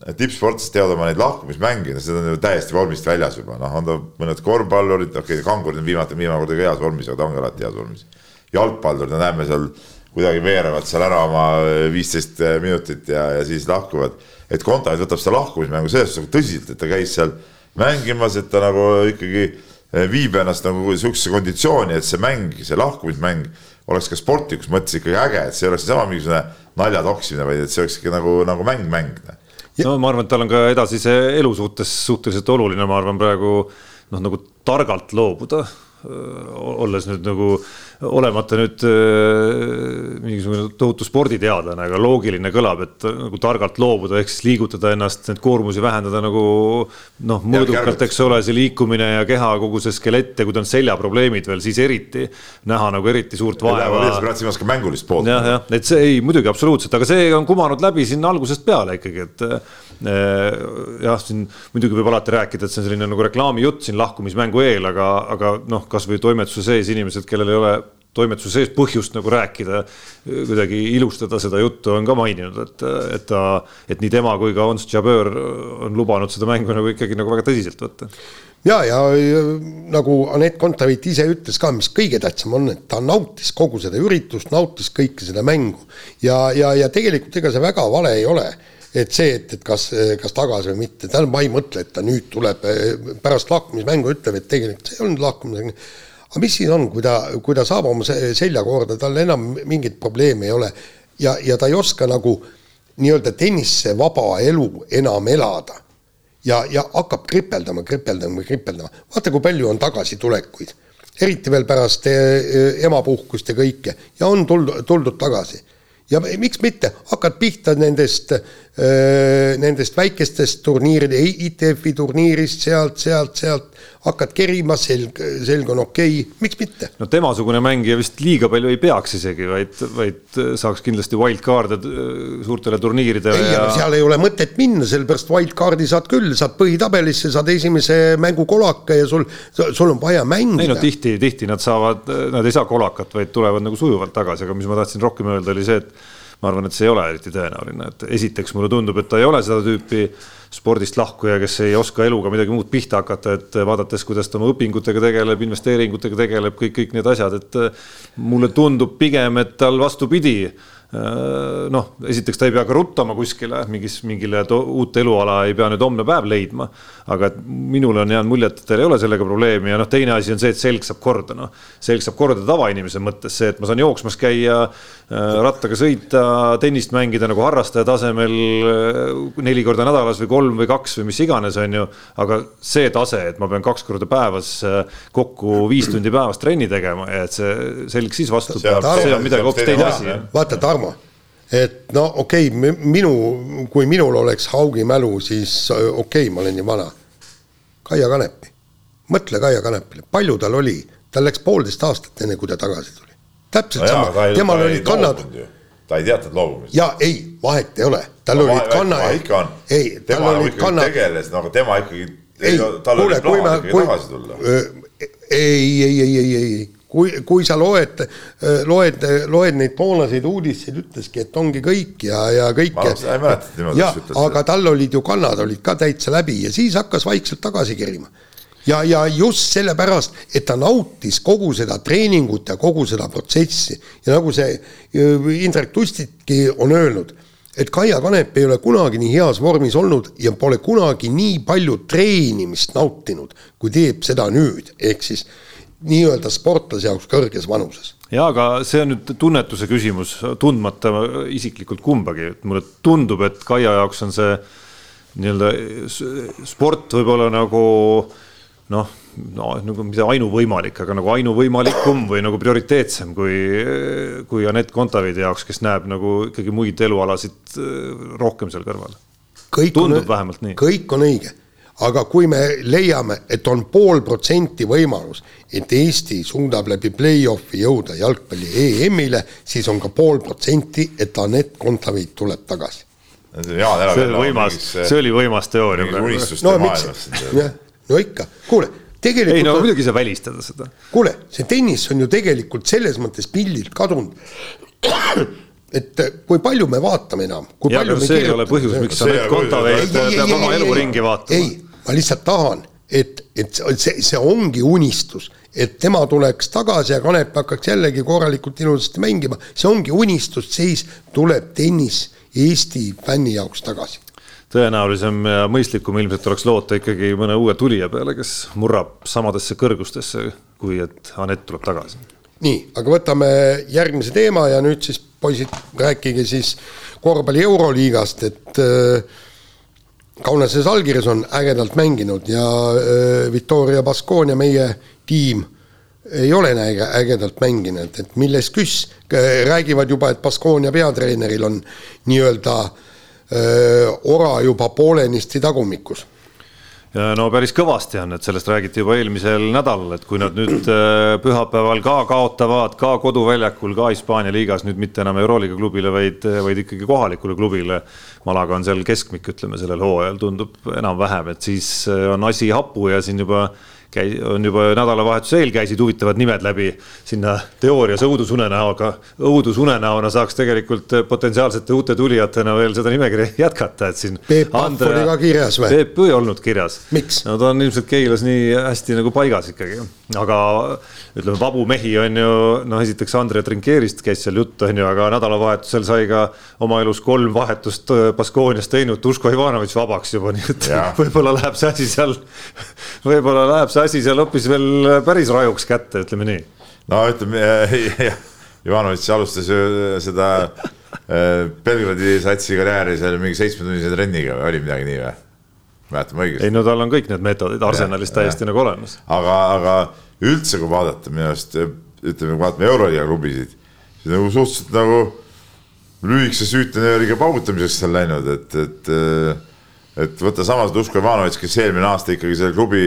tippsportlased teavad oma neid lahkumismänge, need on ju täiesti vormist väljas juba, noh, on ta mõned korvpallurid, okei okay,, kangurid on viimati, viimane kord heas vormis, aga ta ongi alati heas vormis. jalgpallurid, no näeme seal kuidagi veerevad seal ära oma viisteist minutit ja, ja siis lahkuvad. et Kontaveit võtab seda lahkumismängu selles suhtes tõsiselt, et ta käis seal mängimas, et ta nagu ikkagi viib ennast nagu sihukesesse konditsiooni, et see mäng, see lahkumismäng oleks ka sportlikus mõttes ikkagi äge, et see ei oleks niisama mingisugune nalja toksimine, vaid et see oleks ikka nagu, nagu mäng-mäng no ma arvan, et tal on ka edasise elu suhtes suhteliselt oluline, ma arvan praegu noh, nagu targalt loobuda olles nüüd nagu olemata nüüd mingisugune tohutu sporditeadlane, aga loogiline kõlab, et nagu targalt loobuda, ehk siis liigutada ennast, neid koormusi vähendada nagu noh, mõõdukalt, eks ole, see liikumine ja keha, kogu see skelett ja kui tal on seljaprobleemid veel, siis eriti näha nagu eriti suurt vaeva. sa pead silmas ka mängulist poolt. jah, jah, et see ei, muidugi absoluutselt, aga see on kumanud läbi siin algusest peale ikkagi, et Äh, jah, siin muidugi võib alati rääkida, et see on selline nagu reklaamijutt siin lahkumismängu eel, aga, aga noh, kasvõi toimetuse sees inimesed, kellel ei ole toimetuse sees põhjust nagu rääkida, kuidagi ilustada seda juttu, on ka maininud, et, et ta, et nii tema kui ka Ons Jabeur on lubanud seda mängu nagu ikkagi nagu väga tõsiselt võtta. ja, ja nagu Anett Kontaveit ise ütles ka, mis kõige tähtsam on, et ta nautis kogu seda üritust, nautis kõike seda mängu ja, ja, ja tegelikult ega see väga vale ei ole et see, et, et kas, kas tagasi või mitte, tähendab, ma ei mõtle, et ta nüüd tuleb pärast lahkumismängu ütleb, et tegelikult see ei olnud lahkumine. Aga mis siin on, kui ta, kui ta saab oma selja korda, tal enam mingit probleemi ei ole. Ja, ja ta ei oska nagu nii-öelda tennisse vaba elu enam elada. ja, ja hakkab kripeldama, kripeldama, kripeldama, vaata, kui palju on tagasitulekuid, eriti veel pärast eh, emapuhkust ja kõike. Ja on tuldud, tuldud tagasi. Ja miks mitte, hakkad pihta nendest nendest väikestest turniiride, ITF-i turniirist sealt, sealt, sealt, hakkad kerima, selg, selg on okei okay., miks mitte? no temasugune mängija vist liiga palju ei peaks isegi, vaid, vaid saaks kindlasti wildcard'e suurtele turniiridele. ei ja..., aga seal ei ole mõtet minna, sellepärast wildcard'i saad küll, saad põhitabelisse, saad esimese mängu kolaka ja sul, sul on vaja mängida. ei no tihti, tihti nad saavad, nad ei saa kolakat, vaid tulevad nagu sujuvalt tagasi, aga mis ma tahtsin rohkem öelda, oli see, et ma arvan, et see ei ole eriti tõenäoline, et esiteks mulle tundub, et ta ei ole seda tüüpi spordist lahkuja, kes ei oska eluga midagi muud pihta hakata, et vaadates, kuidas ta oma õpingutega tegeleb, investeeringutega tegeleb, kõik, kõik need asjad, et mulle tundub pigem, et tal vastupidi noh, esiteks ta ei pea ka ruttama kuskile mingis, mingile uut eluala ei pea nüüd homne päev leidma. aga et minule on jäänud mulje, et tal ei ole sellega probleemi ja noh, teine asi on see, et selg saab korda, noh. selg saab korda tavainimese mõttes see, et ma saan jooksmas käia, äh, rattaga sõita, tennist mängida nagu harrastaja tasemel äh, neli korda nädalas või kolm või kaks või mis iganes, on ju. aga see tase, et ma pean kaks korda päevas kokku viis tundi päevas trenni tegema ja et see selg siis vastu peab, see on midagi hoopis teine asi. vaata, Tarmo Tarmo, et no okei okay,, minu, kui minul oleks Haugi mälu, siis okei okay,, ma olen nii vana. Kaia Kanepi, mõtle Kaia Kanepile, palju tal oli, tal läks poolteist aastat, enne kui ta tagasi tuli. täpselt no sama, temal olid kannad. ta ei teadnud loobumist. ja ei, vahet ei ole, tal no, olid kannad. ikka on, tema nagu ikkagi kannad... tegeles, no aga tema ikkagi, tal oli plaan ikkagi tagasi tulla. ei, ei, ei, ei, ei kui, kui sa loed, loed, loed neid toonaseid uudiseid, ütleski, et ongi kõik ja, ja kõike. ma ei mäleta, et niimoodi ütles. aga tal olid ju kannad olid ka täitsa läbi ja siis hakkas vaikselt tagasi kerima. ja, ja just sellepärast, et ta nautis kogu seda treeningut ja kogu seda protsessi ja nagu see Indrek Tustitki on öelnud et Kaia Kanep ei ole kunagi nii heas vormis olnud ja pole kunagi nii palju treenimist nautinud, kui teeb seda nüüd, ehk siis nii-öelda sportlase jaoks kõrges vanuses. ja aga see on nüüd tunnetuse küsimus, tundmata isiklikult kumbagi, et mulle tundub, et Kaia jaoks on see nii-öelda sport võib-olla nagu noh, no nagu mitte ainuvõimalik, aga nagu ainuvõimalikum või nagu prioriteetsem kui, kui Anett Kontaveidi jaoks, kes näeb nagu ikkagi muid elualasid äh, rohkem seal kõrval. tundub on, vähemalt nii. kõik on õige aga kui me leiame, et on pool protsenti võimalus, et Eesti suudab läbi play-off'i jõuda jalgpalli EM-ile, siis on ka pool protsenti, et Anett Kontaveit tuleb tagasi. see oli võimas, see oli võimas teooria. no, jah, no ikka, kuule, tegelikult. ei no muidugi ei saa välistada seda. kuule, see tennis on ju tegelikult selles mõttes pildilt kadunud et kui palju me vaatame enam. ja, aga see ei ole põhjus, miks Anett Kontaveit peab oma elu ringi vaatama. ei ma lihtsalt tahan, et, et see, see ongi unistus, et tema tuleks tagasi ja Kanep hakkaks jällegi korralikult ilusasti mängima, see ongi unistusseis, tuleb tennis Eesti fänni jaoks tagasi tõenäolisem ja mõistlikum ilmselt oleks loota ikkagi mõne uue tulija peale, kes murrab samadesse kõrgustesse, kui et Anett tuleb tagasi. nii, aga võtame järgmise teema ja nüüd siis poisid, rääkige siis korvpalli Euroliigast, et äh, Kaunases allkirjas on ägedalt mänginud ja äh, Victoria Baskonia, meie tiim, ei ole äge, ägedalt mänginud, et milles küss, räägivad juba, et Baskonia peatreeneril on nii-öelda äh, ora juba poolenisti tagumikus no päris kõvasti on, et sellest räägiti juba eelmisel nädalal, et kui nad nüüd äh, pühapäeval ka kaotavad, ka koduväljakul, ka Hispaania liigas nüüd mitte enam Euroliiga klubile, vaid, vaid ikkagi kohalikule klubile. Malaga on seal keskmik, ütleme sellel hooajal tundub enam-vähem, et siis äh, on asi hapu ja siin juba käi-, on juba nädalavahetuse eel käisid huvitavad nimed läbi sinna teoorias õudusunenäoga, õudusunenäona saaks tegelikult potentsiaalsete uute tulijatena veel seda nimekirja jätkata, et siin. Peep Pahv oli ka kirjas või? Peep ei olnud kirjas. no ta on ilmselt Keilas nii hästi nagu paigas ikkagi, aga ütleme, vabu mehi on ju, noh, esiteks Andre Trinkeerist käis seal juttu, on ju, aga nädalavahetusel sai ka oma elus kolm vahetust Baskoonias teinud Duško Ivanovitš vabaks juba, nii et võib-olla läheb see asi seal, võib-olla läheb see asi seal hoopis veel päris rajuks kätte, ütleme nii. no ütleme jah, Ivanovitš alustas ju seda äh, Belgradi satsi karjääri seal mingi seitsmetunnise trenniga või oli midagi nii või? Mäletame õigesti? ei no tal on kõik need meetodid Arsenalis täiesti ja. nagu olemas. aga, aga üldse, kui vaadata minu arust ütleme, kui vaatame Euroliiga klubisid, siis nagu suhteliselt nagu lühikese süütenööriga paugutamiseks seal läinud, et, et et võtta samas Duško Ivanovitš, kes eelmine aasta ikkagi selle klubi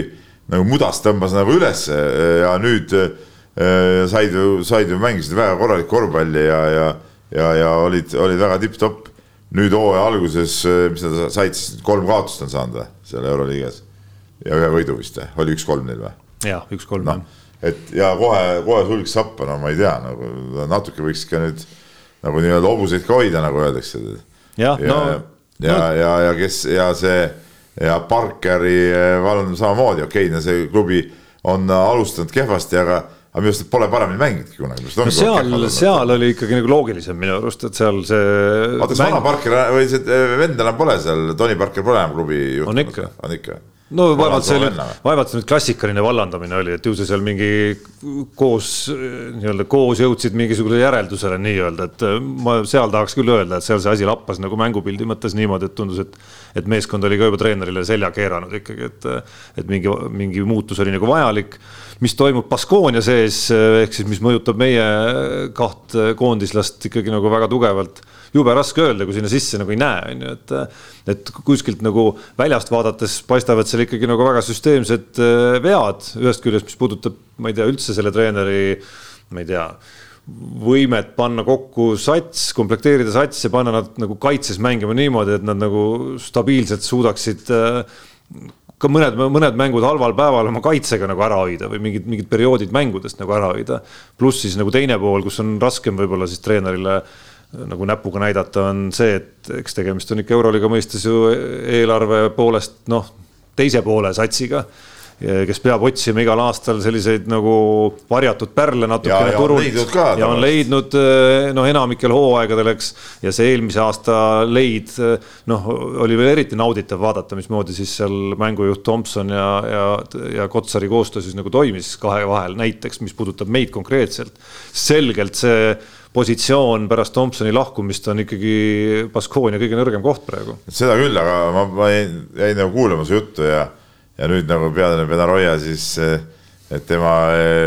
nagu mudast tõmbas nagu ülesse ja nüüd äh, said ju, said ju, mängisid väga korralikku korvpalli ja, ja, ja, ja olid, olid väga tipp-topp. Nüüd hooaja alguses, äh, mis nad said siis, kolm kaotust on saanud või, seal Euroliigas. ja ühe võidu vist või, oli üks-kolm neil või? jah, üks-kolm no,. et ja kohe, kohe sulg sappa, no ma ei tea, nagu natuke võiks ka nüüd nagu nii-öelda hobuseid ka hoida, nagu öeldakse. ja, ja, no, ja no., ja, ja kes ja see ja Parkeri eh, vallandamine samamoodi, okei okay,, no see klubi on alustanud kehvasti, aga aga minu arust pole paremini mänginudki kunagi. no seal, seal oli ikkagi nagu loogilisem minu arust, et seal see. oota, kas mäng... vana Parker või see eh, vend enam pole seal, Tony Parker pole enam klubi juht? on ikka. on ikka no vaevalt see nüüd, vaevalt see nüüd klassikaline vallandamine oli, et ju see seal mingi koos nii-öelda koos jõudsid mingisugusele järeldusele nii-öelda, et äh, ma seal tahaks küll öelda, et seal see asi lappas nagu mängupildi mõttes niimoodi, et tundus, et et meeskond oli ka juba treenerile selja keeranud ikkagi, et et mingi, mingi muutus oli nagu vajalik. mis toimub Baskonia sees, ehk siis mis mõjutab meie kaht koondislast ikkagi nagu väga tugevalt jube raske öelda, kui sinna sisse nagu ei näe, on ju, et. et kuskilt nagu väljast vaadates paistavad seal ikkagi nagu väga süsteemsed äh, vead, ühest küljest, mis puudutab, ma ei tea, üldse selle treeneri, ma ei tea võimet panna kokku sats, komplekteerida sats ja panna nad nagu kaitses mängima niimoodi, et nad nagu stabiilselt suudaksid äh, ka mõned, mõned mängud halval päeval oma kaitsega nagu ära hoida või mingid, mingid perioodid mängudest nagu ära hoida. pluss siis nagu teine pool, kus on raskem võib-olla siis treenerile äh, nagu näpuga näidata, on see, et eks tegemist on ikka Euroliiga mõistes ju eelarve poolest noh, teise poole satsiga. kes peab otsima igal aastal selliseid nagu varjatud pärle natukene ja on turult ja on tavaliselt. leidnud noh, enamikel hooaegadel, eks. ja see eelmise aasta leid, noh, oli veel eriti nauditav vaadata, mismoodi siis seal mängujuht Tomson ja, ja, ja Kotsari koostöö siis nagu toimis kahe vahel, näiteks, mis puudutab meid konkreetselt. selgelt see positsioon pärast Tomsoni lahkumist on ikkagi Baskonia kõige nõrgem koht praegu. seda küll, aga ma, ma jäin, jäin nagu kuulama su juttu ja, ja nüüd nagu peatreener Benaroya siis, et tema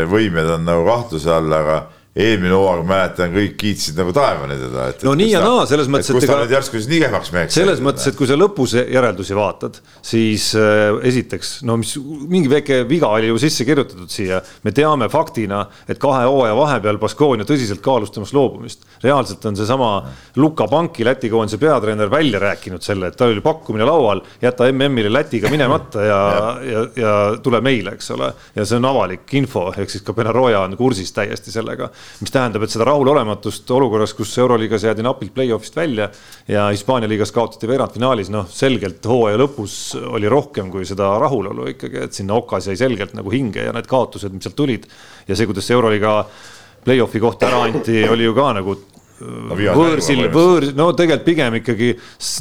võimed on nagu kahtluse all, aga eelmine hooaeg mäletan, kõik kiitsid nagu taevani teda. No nii ja naa, selles mõttes, et kus ta nüüd järsku siis nii kehvaks meheks selles mõttes, et kui sa lõpus järeldusi vaatad, siis äh, esiteks, no mis mingi väike viga oli ju sisse kirjutatud siia. me teame faktina, et kahe hooaja vahepeal Baskonia tõsiselt kaalus temast loobumist. reaalselt on seesama Luka Panki, Läti koondise peatreener, välja rääkinud selle, et tal oli pakkumine laual, jäta MM-ile Lätiga minemata ja, ja, ja tule meile, eks ole. ja see on avalik info, ehk siis ka Benaroya on kursis täiesti sellega. Mis tähendab, et seda rahulolematust olukorras, kus Euroliigas jäädi napilt play-off'ist välja ja Hispaania liigas kaotati veerandfinaalis, noh, selgelt hooaja lõpus oli rohkem kui seda rahulolu ikkagi, et sinna okas jäi selgelt nagu hinge ja need kaotused, mis sealt tulid. ja see, kuidas Euroliiga play-off'i kohta ära anti, oli ju ka nagu viimase võõrsil, võõr, no tegelikult pigem ikkagi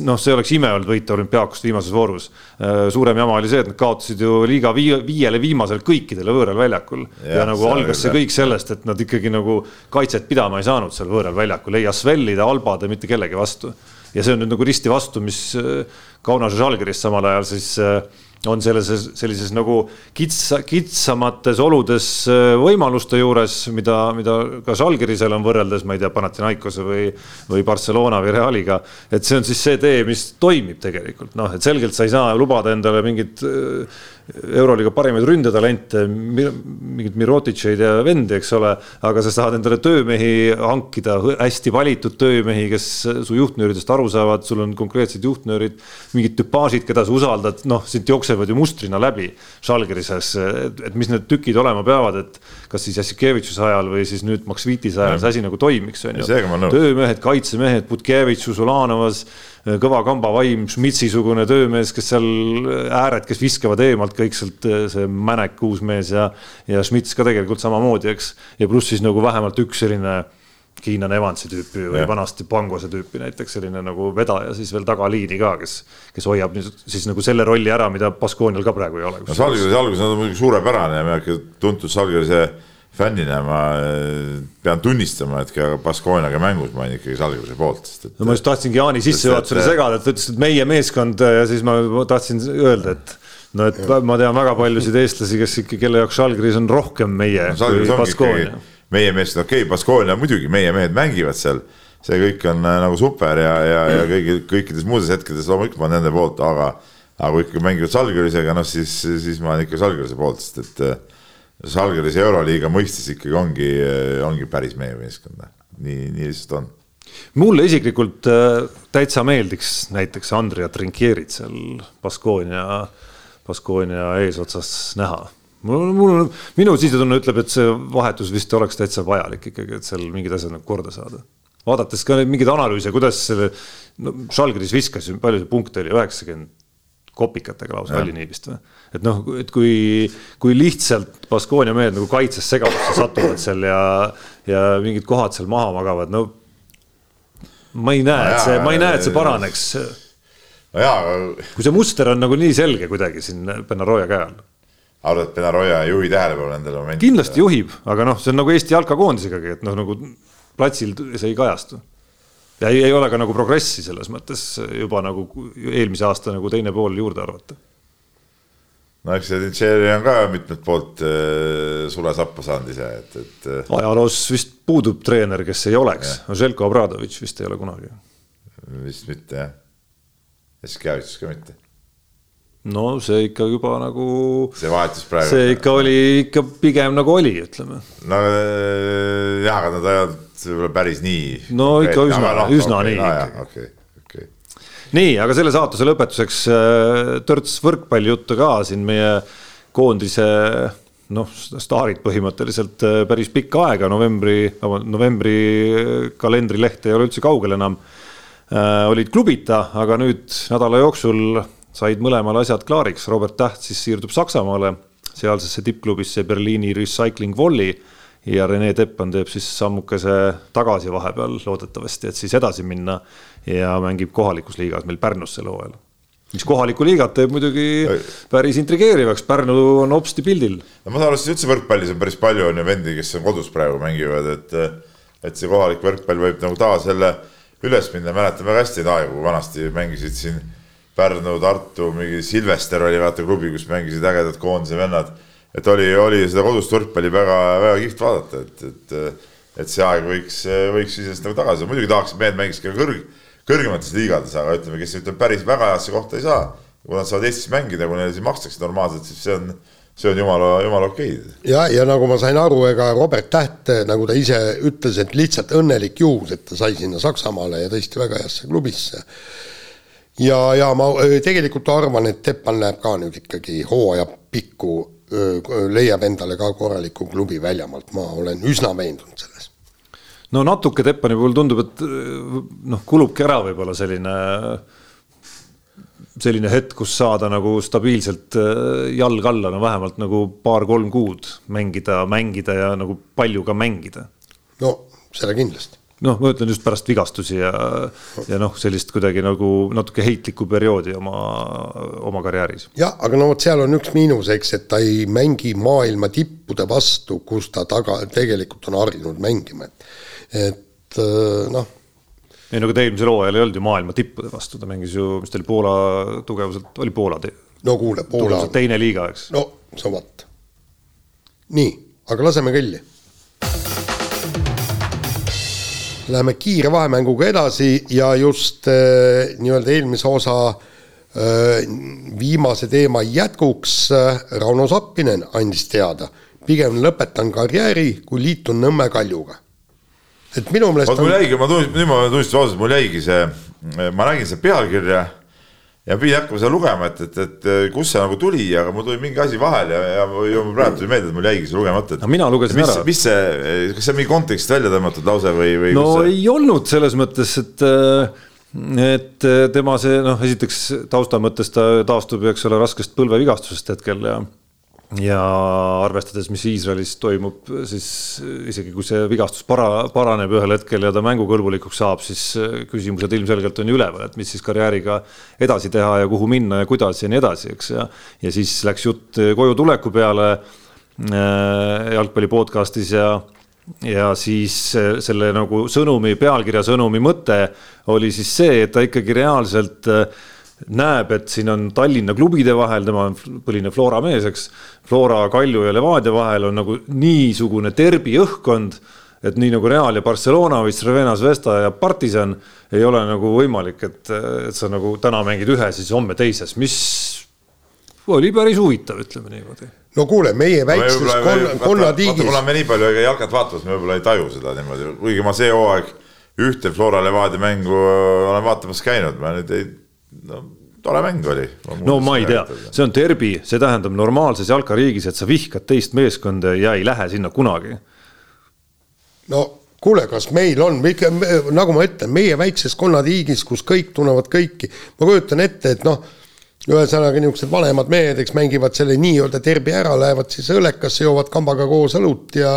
noh, see oleks ime olnud võita olümpiaakust viimases voorus. suurem jama oli see, et nad kaotasid ju liiga viie, viiele viimasel kõikidele võõral väljakul ja, ja nagu algas see kõik sellest, et nad ikkagi nagu kaitset pidama ei saanud seal võõral väljakul, ei Asvellide, Albade, mitte kellegi vastu. ja see on nüüd nagu risti vastu, mis äh, Kaunas ja Žalgiris samal ajal siis äh, on selles, sellises nagu kitsa, kitsamates oludes äh, võimaluste juures, mida, mida ka Žalgirisel on võrreldes, ma ei tea, Panathinaikose või, või Barcelona või Realiga. et see on siis see tee, mis toimib tegelikult, noh, et selgelt sa ei saa lubada endale mingit äh, Euroliiga parimaid ründetalente, mingit Mirotitšeid ja vendi, eks ole, aga sa saad endale töömehi hankida, hästi valitud töömehi, kes su juhtnööridest aru saavad, sul on konkreetsed juhtnöörid, mingid tüpaažid, keda sa usaldad, noh, siit jooksevad ju mustrina läbi Žalgirises, et mis need tükid olema peavad, et kas siis Jassikevitšuse ajal või siis nüüd Maksvitise ajal see asi nagu toimiks, on ju. töömehed, kaitsemehed, Butkevitšus, Ulanovas, kõva kambavaim, Schmitsi-sugune töömees, kes seal ääred, kes viskavad eemalt kõik sealt, see Mänek, uus mees ja, ja Schmitz ka tegelikult samamoodi, eks. ja pluss siis nagu vähemalt üks selline Keenan Evansi tüüpi või Jah. vanasti Pangose tüüpi näiteks selline nagu vedaja siis veel tagaliini ka, kes, kes hoiab nüüd siis nagu selle rolli ära, mida Baskoonial ka praegu ei ole. no Salgirise alguses on muidugi suurepärane ja mina ikka tuntud Salgirise fännina ma eh, pean tunnistama, et ka Baskooniaga mängus ma olin ikkagi Salgirise poolt, sest et no ma just tahtsingi Jaani sissejuhatusele et- segada, et ta ütles, et meie meeskond ja siis ma tahtsin öelda, et no et ma tean väga paljusid eestlasi, kes ikka, kelle jaoks Žalgiris on rohkem meie no, kui Baskoonia meie meeskond, okei okay,, Baskoonia muidugi, meie mehed mängivad seal, see kõik on äh, nagu super ja, ja, ja kõigi, kõikides muudes hetkedes loomulikult ma olen nende poolt, aga aga kui ikka mängivad Salgirisega, noh siis, siis ma olen ikka Salgirise poolt, sest et äh, Salgirise Euroliiga mõistes ikkagi ongi, ongi päris meie meeskond, nii, nii lihtsalt on. mulle isiklikult äh, täitsa meeldiks näiteks Andrea Trinkierit seal Baskoonia, Baskoonia eesotsas näha. Mul, mul, minu sisetunne ütleb, et see vahetus vist oleks täitsa vajalik ikkagi, et seal mingid asjad nagu korda saada. vaadates ka neid mingeid analüüse, kuidas selle, no Žalgiris viskas ju, palju see punkte oli, üheksakümmend kopikatega lausa oli nii vist või? et noh, et kui, kui lihtsalt Baskonia mehed nagu kaitses segadusse satuvad seal ja, ja mingid kohad seal maha magavad, no ma ei näe, et see, ma ei näe, et see paraneks. no jaa, aga kui see muster on nagu nii selge kuidagi siin Benaroya käe all. Arvad, et Benaroya ei juhi tähelepanu nendele momentidele? kindlasti juhib, aga noh, see on nagu Eesti jalkakoondisegagi, et noh, nagu platsil see ei kajastu. ja ei, ei ole ka nagu progressi selles mõttes juba nagu eelmise aasta nagu teine pool juurde arvata. no eks see Tšeri on ka mitmelt poolt äh, sule sappa saanud ise, et, et äh, ajaloos vist puudub treener, kes ei oleks, Željko Obradovitš vist ei ole kunagi. vist mitte jah. Jassikevitsus ka mitte. No see ikka juba nagu, see vahetus praegu. see ikka oli ikka pigem nagu oli, ütleme. no äh, jah, aga nad ajavad võib-olla päris nii. No ikka üsna- üsna nii ikkagi. okei, okei. nii, aga selle saatuse lõpetuseks äh, törts võrkpallijuttu ka siin meie koondise noh, staarid põhimõtteliselt äh, päris pikka aega, novembri, novembri kalendrileht ei ole üldse kaugel enam. olid klubita, aga nüüd nädala jooksul said mõlemal asjad klaariks, Robert Täht siis siirdub Saksamaale sealsesse tippklubisse Berliini Recycling Volli ja Rene Teppan teeb siis sammukese tagasi vahepeal loodetavasti, et siis edasi minna ja mängib kohalikus liigas meil Pärnus sel hooajal. Mis kohalikku liigat teeb muidugi päris intrigeerivaks, Pärnu on hopsti pildil. no ma saan aru, et üldse võrkpallis on päris palju on ju vendi, kes on kodus praegu mängivad, et et see kohalik võrkpall võib nagu taas jälle üles minna, mäletan väga hästi neid aegu, kui vanasti mängisid siin Pärnu, Tartu, mingi Silvester oli vaata klubi, kus mängisid ägedad koondise vennad. et oli, oli seda kodust võrkpalli väga-väga kihvt vaadata, et, et, et see aeg võiks, võiks iseenesest nagu tagasi, muidugi tahaks, et mehed mängiks ka kõrg, kõrgemates liigades, aga ütleme, kes ütleme päris väga heasse kohta ei saa. kui nad saavad Eestis mängida, kui neile siin makstakse normaalselt, siis see on see on jumala, jumala okei. ja, ja nagu ma sain aru, ega Robert Täht, nagu ta ise ütles, et lihtsalt õnnelik juhus, et ta sai sinna Saksamaale ja tõesti väga heasse klubisse. Ja, ja ma tegelikult arvan, et Teppan läheb ka nüüd ikkagi hooaja pikku, leiab endale ka korraliku klubi väljamaalt, ma olen üsna veendunud selles no natuke Teppani puhul tundub, et noh, kulubki ära võib-olla selline selline hetk, kus saada nagu stabiilselt jalg alla, no vähemalt nagu paar-kolm kuud mängida, mängida ja nagu palju ka mängida. no seda kindlasti. Noh, ma ütlen just pärast vigastusi ja, ja noh, sellist kuidagi nagu natuke heitlikku perioodi oma, oma karjääris. jah, aga no vot, seal on üks miinus, eks, et ta ei mängi maailma tippude vastu, kus ta taga tegelikult on harjunud mängima, et, et äh, noh ei no aga ta eelmisel hooajal ei olnud ju maailma tippude vastu, ta mängis ju, mis ta oli, Poola tugevuselt, oli Poola. no kuule, Poola. teine liiga, eks. no sa vaat. nii, aga laseme kõlli. Läheme kiire vahemänguga edasi ja just äh, nii-öelda eelmise osa äh, viimase teema jätkuks äh, Rauno Sappinen andis teada, pigem lõpetan karjääri, kui liitun Nõmme Kaljuga. Et minu meelest on... mul jäigi, ma tunnistan, nüüd ma tunnistan ausalt, mul jäigi see, ma nägin seda pealkirja ja pidin hakkama seda lugema, et, et, et kust see nagu tuli, aga mul tuli mingi asi vahele ja, ja, ja mul praegu tuli meelde, et mul jäigi see lugemata. no mina lugesin mis, ära. mis see, kas see on mingi kontekstist välja tõmmatud lause või, või? no see... ei olnud selles mõttes, et et tema see noh, esiteks tausta mõttes ta taastub, eks ole, raskest põlvevigastusest hetkel ja ja arvestades, mis Iisraelis toimub, siis isegi kui see vigastus para-, paraneb ühel hetkel ja ta mängukõlbulikuks saab, siis küsimused ilmselgelt on ju üleval, et mis siis karjääriga edasi teha ja kuhu minna ja kuidas ja nii edasi, eks, ja ja siis läks jutt koju tuleku peale äh, jalgpalli podcast'is ja ja siis selle nagu sõnumi, pealkirja sõnumi mõte oli siis see, et ta ikkagi reaalselt äh, näeb, et siin on Tallinna klubide vahel, tema on põline Flora mees, eks. Flora, Kalju ja Levadia vahel on nagu niisugune derbi õhkkond, et nii nagu Real ja Barcelona või Crvena Zvezda ja Partisan ei ole nagu võimalik, et, et sa nagu täna mängid ühe, siis homme teises, mis oli päris huvitav, ütleme niimoodi no kuule, meie väikses konnatiigis. kuna me nii palju jalkat vaatame, me võib-olla ei taju seda niimoodi, kuigi ma see hooaeg ühte Flora Levadia mängu olen vaatamas käinud, ma nüüd ei no tore mäng oli. no ma ei tea, see on derbi, see tähendab normaalses jalkariigis, et sa vihkad teist meeskonda ja ei lähe sinna kunagi. no kuule, kas meil on, nagu ma ütlen, meie väikses konnatiigis, kus kõik tunnevad kõiki, ma kujutan ette, et noh, ühesõnaga niisugused vanemad mehed, eks mängivad selle nii-öelda derbi ära, lähevad siis õllekasse, joovad kambaga koos õlut ja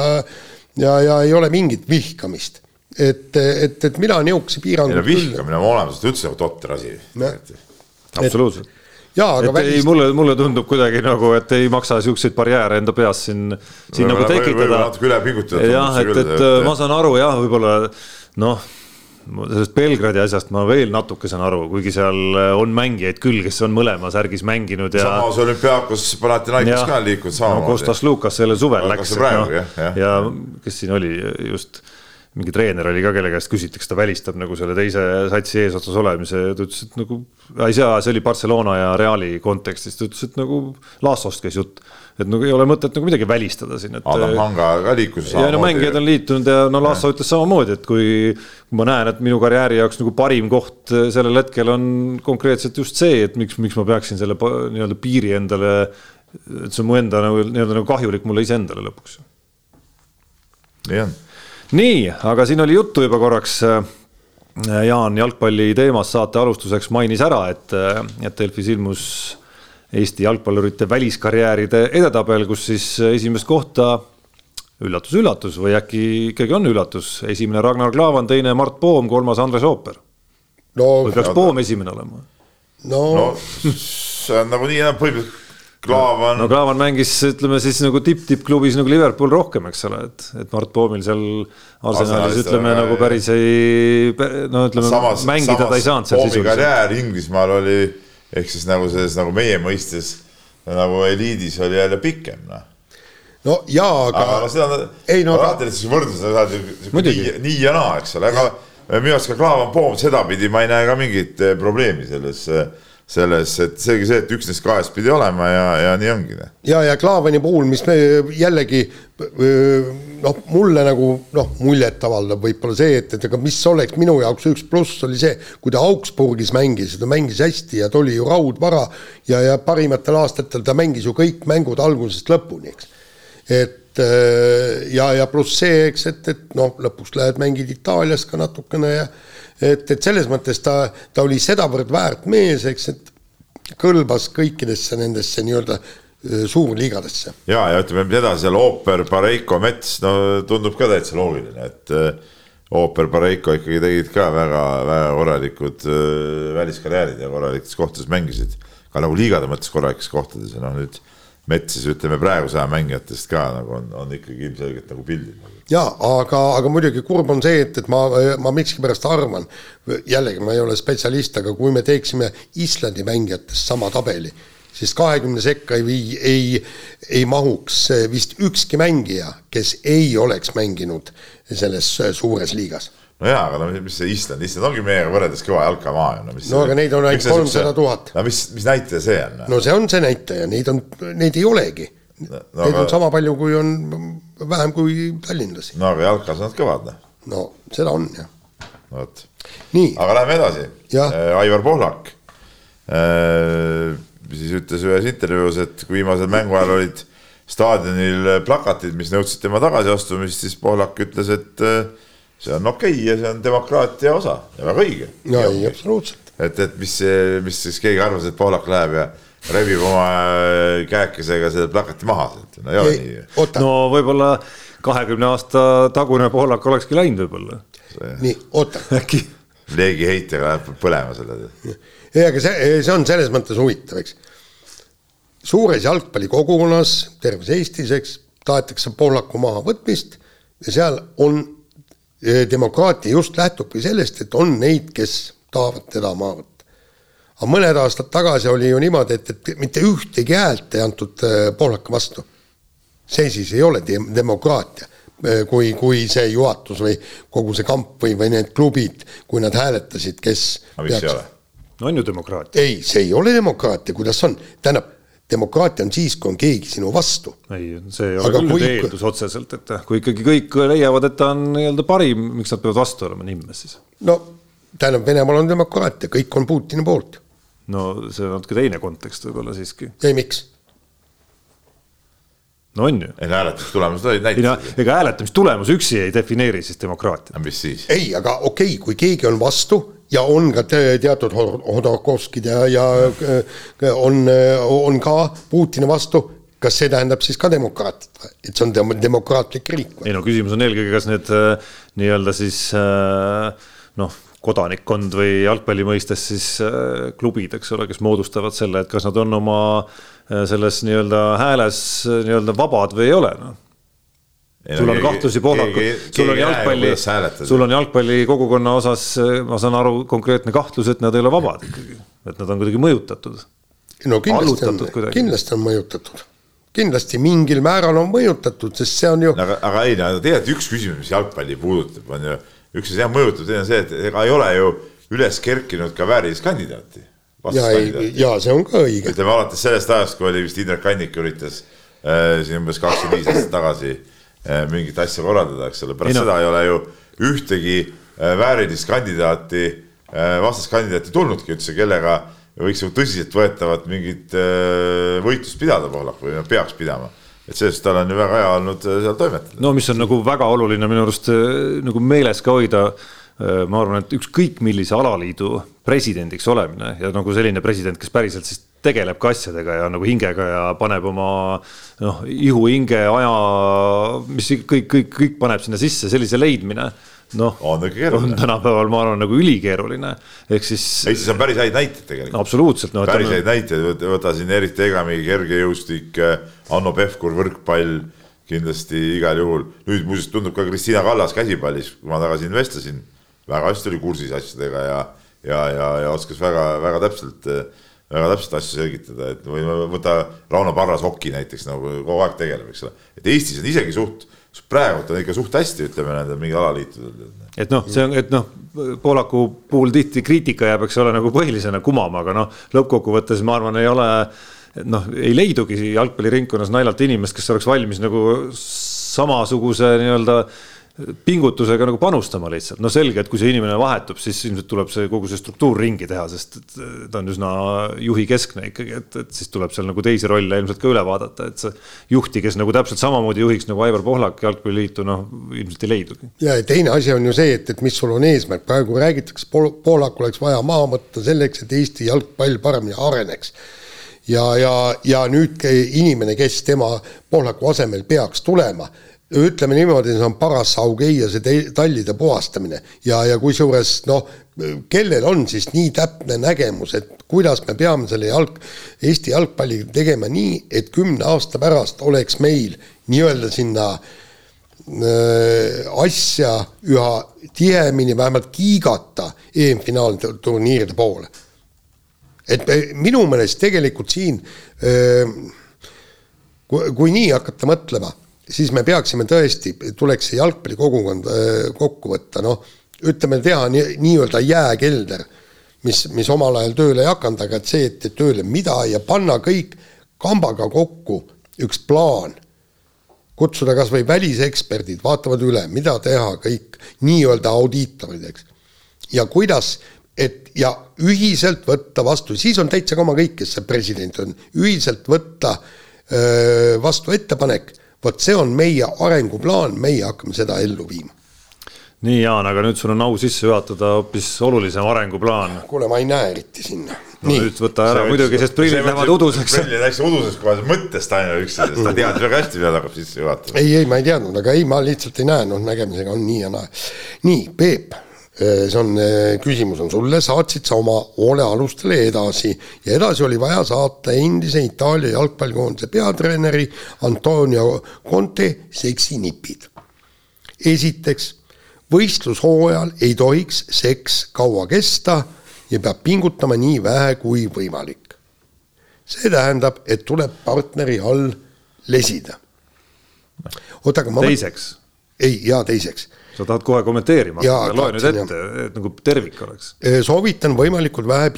ja, ja ei ole mingit vihkamist et, et, et mina niisuguseid piiranguid. vihkamine oma olemuselt üldse nagu totter asi. absoluutselt. jaa, aga välist... ei, mulle, mulle tundub kuidagi nagu, et ei maksa siukseid barjääre enda peas siin, siin nagu tekitada. natuke üle pingutada. jah, et, et ma saan aru jah, võib-olla noh sellest Belgradi asjast ma veel natuke saan aru, kuigi seal on mängijaid küll, kes on mõlemas särgis mänginud ja. samas olümpiaakos Panathinaikos ka liikunud samamoodi. no Kostas Lukas sellel suvel läks. No, ja, ja kes siin oli just mingi treener oli ka, kelle käest küsiti, kas ta välistab nagu selle teise satsi eesotsas olemise ja ta ütles, et nagu ei saa, see oli Barcelona ja Reali kontekstis, ta ütles, et nagu Lassost käis jutt. et nagu ei ole mõtet nagu midagi välistada siin, et. Adam Hanga ka liikus. ja no mängijad on liitunud ja no Lasso ütles samamoodi, et kui ma näen, et minu karjääri jaoks nagu parim koht sellel hetkel on konkreetselt just see, et miks, miks ma peaksin selle nii-öelda piiri endale, et see on mu enda nagu nii-öelda nagu kahjulik mulle iseendale lõpuks. on nii, aga siin oli juttu juba korraks. Äh, Jaan jalgpalli teemas saate alustuseks mainis ära, et, äh, et Delfis ilmus Eesti jalgpallurite väliskarjääride edetabel, kus siis esimest kohta üllatus-üllatus või äkki ikkagi on üllatus, esimene Ragnar Klavan, teine Mart Poom, kolmas Andres Ooper no, või peaks Poom esimene olema? no, no see on nagunii enam põhimõtteliselt Klaavan. no Klaavan mängis, ütleme siis nagu tipp-tipp-klubis nagu Liverpool rohkem, eks ole, et, et Mart Poomil seal Arsenalis ütleme nagu päris ei, no ütleme mängida samas ta ei saanud seal sisuliselt. karjäär Inglismaal oli ehk siis nagu selles nagu meie mõistes nagu eliidis oli jälle pikem noh no jaa, aga. aga no seda, ei no alati siis võrdluse saad ju nii, nii ja naa, eks ole, aga minu arust ka Klaavan Poom sedapidi ma ei näe ka mingit eh, probleemi selles äh, selles, et seegi see, et üks neist kahest pidi olema ja, ja nii ongi. ja, ja Klaavani puhul, mis me jällegi noh, mulle nagu noh, muljet avaldab võib-olla see, et, et aga mis oleks minu jaoks üks pluss oli see, kui ta Augsburgis mängis, ta mängis hästi ja ta oli ju raudvara ja, ja parimatel aastatel ta mängis ju kõik mängud algusest lõpuni, eks. et ja, ja pluss see, eks, et, et noh, lõpuks lähed mängid Itaalias ka natukene ja et, et selles mõttes ta, ta oli sedavõrd väärt mees, eks, et kõlbas kõikidesse nendesse nii-öelda suurliigadesse. ja, ja ütleme edasi seal ooper, Pareiko, Mets, no tundub ka täitsa loogiline, et ooper, Pareiko ikkagi tegid ka väga-väga korralikud äh, väliskarjäärid ja korralikes kohtades mängisid. ka nagu liigade mõttes korralikes kohtades ja noh, nüüd Mets siis ütleme praeguse aja mängijatest ka nagu on, on ikkagi ilmselgelt nagu pildil ja aga, aga muidugi kurb on see, et, et ma, ma miskipärast arvan, jällegi ma ei ole spetsialist, aga kui me teeksime Islandi mängijatest sama tabeli, siis kahekümne sekka ei vii, ei, ei mahuks vist ükski mängija, kes ei oleks mänginud selles suures liigas no jaa, aga no mis see Island, Island ongi meiega võrreldes kõva jalkamaa ju. no, no aga neid on ainult kolmsada tuhat. no mis, mis näitaja see on? no see on see näitaja, neid on, neid ei olegi no,. Neid aga... on sama palju, kui on vähem kui tallinlasi. no aga jalkas on nad kõvad. Noh. no seda on jah. no vot. aga läheme edasi. Äh, Aivar Pohlak äh, siis ütles ühes intervjuus, et kui viimasel mängu ajal olid staadionil plakatid, mis nõudsid tema tagasiastumist, siis Pohlak ütles, et äh, see on okei okay ja see on demokraatia osa ja väga õige. ja ei, absoluutselt. et, et mis, mis siis keegi arvas, et Pohlak läheb ja rebib oma äh, käekesega selle plakati maha sealt, no ei ole nii. no võib-olla kahekümne aasta tagune Pohlak olekski läinud võib-olla. nii, oota. äkki. leegi heitega läheb põlema selle. ei, aga see, see on selles mõttes huvitav, eks. suures jalgpallikogukonnas terves Eestis, eks, tahetakse Pohlaku mahavõtmist ja seal on eh, demokraatia just lähtubki sellest, et on neid, kes tahavad teda maha võtta aga mõned aastad tagasi oli ju niimoodi, et, et mitte ühtegi häält ei antud äh, Pohlaka vastu. see siis ei ole de demokraatia, äh, kui, kui see juhatus või kogu see kamp või, või need klubid, kui nad hääletasid, kes. aga mis ei ole? no on ju demokraatia. ei, see ei ole demokraatia, kuidas on, tähendab demokraatia on siis, kui on keegi sinu vastu. ei, see ei ole Aga küll kui... eeldus otseselt, et kui ikkagi kõik leiavad, et ta on nii-öelda parim, miks nad peavad vastu olema nimmes siis? no tähendab, Venemaal on demokraatia, kõik on Putini poolt no see on natuke teine kontekst võib-olla siiski. ei, miks? no on ju. ei no hääletamistulemused olid näitasid. ega hääletamistulemus üksi ei defineeri siis demokraatiat. mis siis? ei, aga okei okay,, kui keegi on vastu ja on ka teatud Hodorkovskid ja, ja äh, on, on ka Putini vastu, kas see tähendab siis ka demokraatiat, et see on dem demokraatlik riik? ei no küsimus on eelkõige, kas need äh, nii-öelda siis äh, noh kodanikkond või jalgpalli mõistes siis äh, klubid, eks ole, kes moodustavad selle, et kas nad on oma äh, selles nii-öelda hääles äh, nii-öelda vabad või ei ole, noh. Sul on kahtlusi Pohlaku, sul on jalgpalli, sul on jalgpalli kogukonna osas, ma saan aru, konkreetne kahtlus, et nad ei ole vabad ikkagi, et nad on kuidagi mõjutatud. no kindlasti on, kindlasti on mõjutatud, kindlasti mingil määral on mõjutatud, sest see on ju. aga, aga ei, no tegelikult üks küsimus, mis jalgpalli puudutab, on ju üks asi jah mõjutab, teine on see, et ega ei ole ju üles kerkinud ka vääriliskandidaati. ja, ja see on ka õige. ütleme alates sellest ajast, kui oli vist Indrek Kannik üritas äh, siin umbes kakskümmend viis aastat tagasi äh, mingit asja korraldada, eks ole, pärast ei, no. seda ei ole ju ühtegi äh, väärilist kandidaati äh,, vastaskandidaati tulnudki üldse, kellega võiks ju tõsiseltvõetavat mingit äh, võitlust pidada Pohlak või peaks pidama et sellest tal on ju väga hea olnud äh, seal toimetada. no mis on nagu väga oluline minu arust äh, nagu meeles ka hoida. Äh, ma arvan, et ükskõik millise alaliidu presidendiks olemine ja nagu selline president, kes päriselt siis tegeleb ka asjadega ja nagu hingega ja paneb oma noh, ihu, hinge, aja, mis kõik, kõik, kõik paneb sinna sisse, sellise leidmine noh, on keeruline. tänapäeval ma arvan nagu ülikeeruline, ehk siis. Eestis on päris häid näiteid tegelikult. absoluutselt no,. päris häid näiteid, võta siin Erik Tegami, kergejõustik, Hanno Pevkur, võrkpall, kindlasti igal juhul. nüüd muuseas tundub ka Kristiina Kallas käsipallis, kui ma temaga siin vestlesin, väga hästi oli kursis asjadega ja, ja, ja, ja oskas väga-väga täpselt väga täpselt asju selgitada, et või võta Rauno Parras hoki näiteks nagu kogu aeg tegeleb, eks ole. et Eestis on isegi suht, praegu on ikka suht hästi, ütleme nendel mingi alaliitudel. et noh, see on, et noh, Poolaku puhul tihti kriitika jääb, eks ole, nagu põhilisena kumama, aga noh, lõppkokkuvõttes ma arvan, ei ole noh, ei leidugi jalgpalliringkonnas naljalt inimest, kes oleks valmis nagu samasuguse nii-öelda pingutusega nagu panustama lihtsalt, no selge, et kui see inimene vahetub, siis ilmselt tuleb see kogu see struktuur ringi teha, sest ta on üsna juhi keskne ikkagi, et, et siis tuleb seal nagu teisi rolle ilmselt ka üle vaadata, et see juhti, kes nagu täpselt samamoodi juhiks nagu Aivar Pohlak jalgpalliliitu, noh ilmselt ei leidugi. ja teine asi on ju see, et, et mis sul on eesmärk, praegu räägitakse, Pohlak oleks vaja maha võtta selleks, et Eesti jalgpall paremini areneks. Ja, ja, ja nüüd inimene, kes tema Pohlaku asemel peaks tulema ütleme niimoodi, see on paras augei ja see tallide puhastamine ja, ja kusjuures noh, kellel on siis nii täpne nägemus, et kuidas me peame selle jalg, Eesti jalgpalli tegema nii, et kümne aasta pärast oleks meil nii-öelda sinna äh, asja üha tihemini vähemalt kiigata EM-finaalturniiride poole. et minu meelest tegelikult siin äh, kui, kui nii hakata mõtlema siis me peaksime tõesti, tuleks see jalgpallikogukond kokku võtta, noh, ütleme, teha nii, nii-öelda jääkelder, mis, mis omal ajal tööle ei hakanud, aga et see, et teeb tööle mida ja panna kõik kambaga kokku üks plaan, kutsuda kas või väliseksperdid, vaatavad üle, mida teha, kõik nii-öelda audiitorid, eks. ja kuidas, et ja ühiselt võtta vastu, siis on täitsa kama kõik, kes see president on, ühiselt võtta öö, vastu ettepanek vot see on meie arenguplaan, meie hakkame seda ellu viima. nii, Jaan, aga nüüd sul on au sisse juhatada hoopis olulisem arenguplaan. kuule, ma ei näe eriti sinna. no nii. nüüd võta ära see muidugi, sest prillid lähevad uduseks. prillid läksid uduseks kohe mõttest ainuüksi, sest ta teadis väga hästi, mida ta hakkab sisse juhatama. ei, ei, ma ei teadnud, aga ei, ma lihtsalt ei näe, noh, nägemisega on nii ja naa. nii, Peep see on, äh, küsimus on sulle, saatsid sa oma hoolealustele edasi ja edasi oli vaja saata endise Itaalia jalgpallikoondise peatreeneri Antonio Conte seksinipid. esiteks, võistlushooajal ei tohiks seks kaua kesta ja peab pingutama nii vähe kui võimalik. see tähendab, et tuleb partneri all lesida. oota, aga ma teiseks? ei, ja teiseks sa tahad kohe kommenteerima loe nüüd ette, et nagu tervik oleks. soovitan võimalikult vähe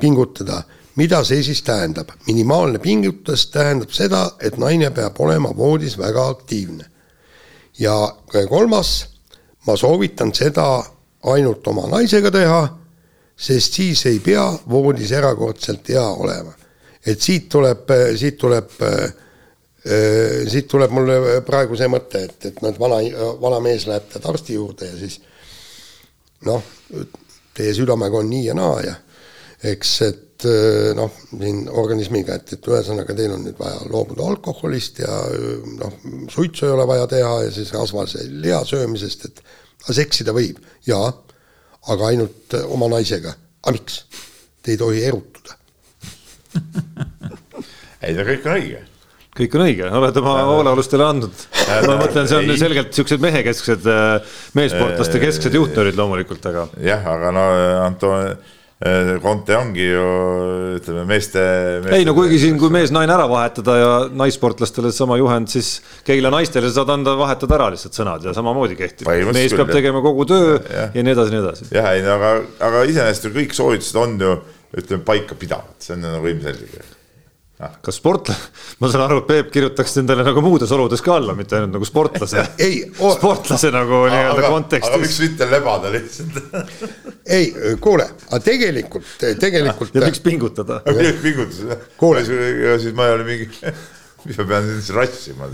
pingutada. mida see siis tähendab? minimaalne pingutus tähendab seda, et naine peab olema voodis väga aktiivne. ja kolmas, ma soovitan seda ainult oma naisega teha, sest siis ei pea voodis erakordselt hea olema. et siit tuleb, siit tuleb Äh, siit tuleb mulle praegu see mõte, et, et nad vana, vana mees läheb tead arsti juurde ja siis noh, teie südamega on nii ja naa ja eks, et noh, siin organismiga, et, et ühesõnaga teil on nüüd vaja loobuda alkoholist ja noh, suitsu ei ole vaja teha ja siis rasvase liha söömisest, et aga seksida võib, jaa, aga ainult oma naisega. aga miks? Te ei tohi erutuda ei, see kõik on õige kõik on õige, oled oma hoolealustele andnud. ma mõtlen, see on ei. selgelt siuksed mehekesksed, äh, meessportlaste kesksed juhtnöörid loomulikult, aga. jah, aga no Anton äh, Conte ongi ju ütleme meeste, meeste. ei no kuigi siin, kui mees-naine ära vahetada ja naissportlastele sama juhend, siis Keila naistele saad anda, vahetada ära lihtsalt sõnad ja samamoodi kehtib. mees peab tegema kogu töö ja, ja nii edasi, nii edasi. jah, ei no aga, aga iseenesest ju kõik soovitused on ju ütleme paika pidavad, see on nagu ilmselge kas sportlane, ma saan aru, et Peep kirjutaks endale nagu muudes oludes ka alla, mitte ainult nagu sportlase. sportlase nagu nii-öelda kontekstis. aga miks mitte lebada lihtsalt ei, kuule, aga tegelikult, tegelikult. ja miks pingutada? pingutada, kuule, siis ma ei ole mingi, mis ma pean siis rassima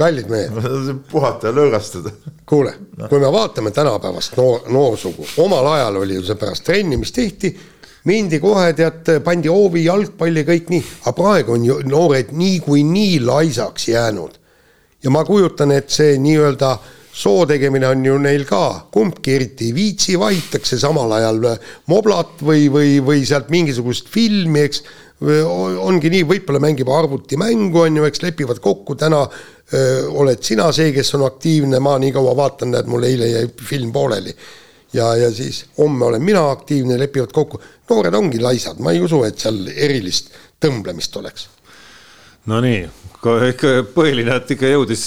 kallid mehed. puhata ja lõõgastada. kuule, kui me vaatame tänapäevast noor, noorsugu, omal ajal oli ju see pärast trenni, mis tehti mindi kohe tead, pandi hoovi jalgpalli kõik nii, aga praegu on ju noored niikuinii laisaks jäänud. ja ma kujutan, et see nii-öelda soo tegemine on ju neil ka, kumbki eriti ei viitsi, vahitakse samal ajal moblat või, või, või sealt mingisugust filmi, eks. ongi nii, võib-olla mängib arvutimängu, on ju, eks lepivad kokku, täna öö, oled sina see, kes on aktiivne, ma nii kaua vaatan, näed, mul eile jäi film pooleli ja, ja siis homme olen mina aktiivne, lepivad kokku. noored ongi laisad, ma ei usu, et seal erilist tõmblemist oleks. Nonii, ikka põhiline, et ikka jõudis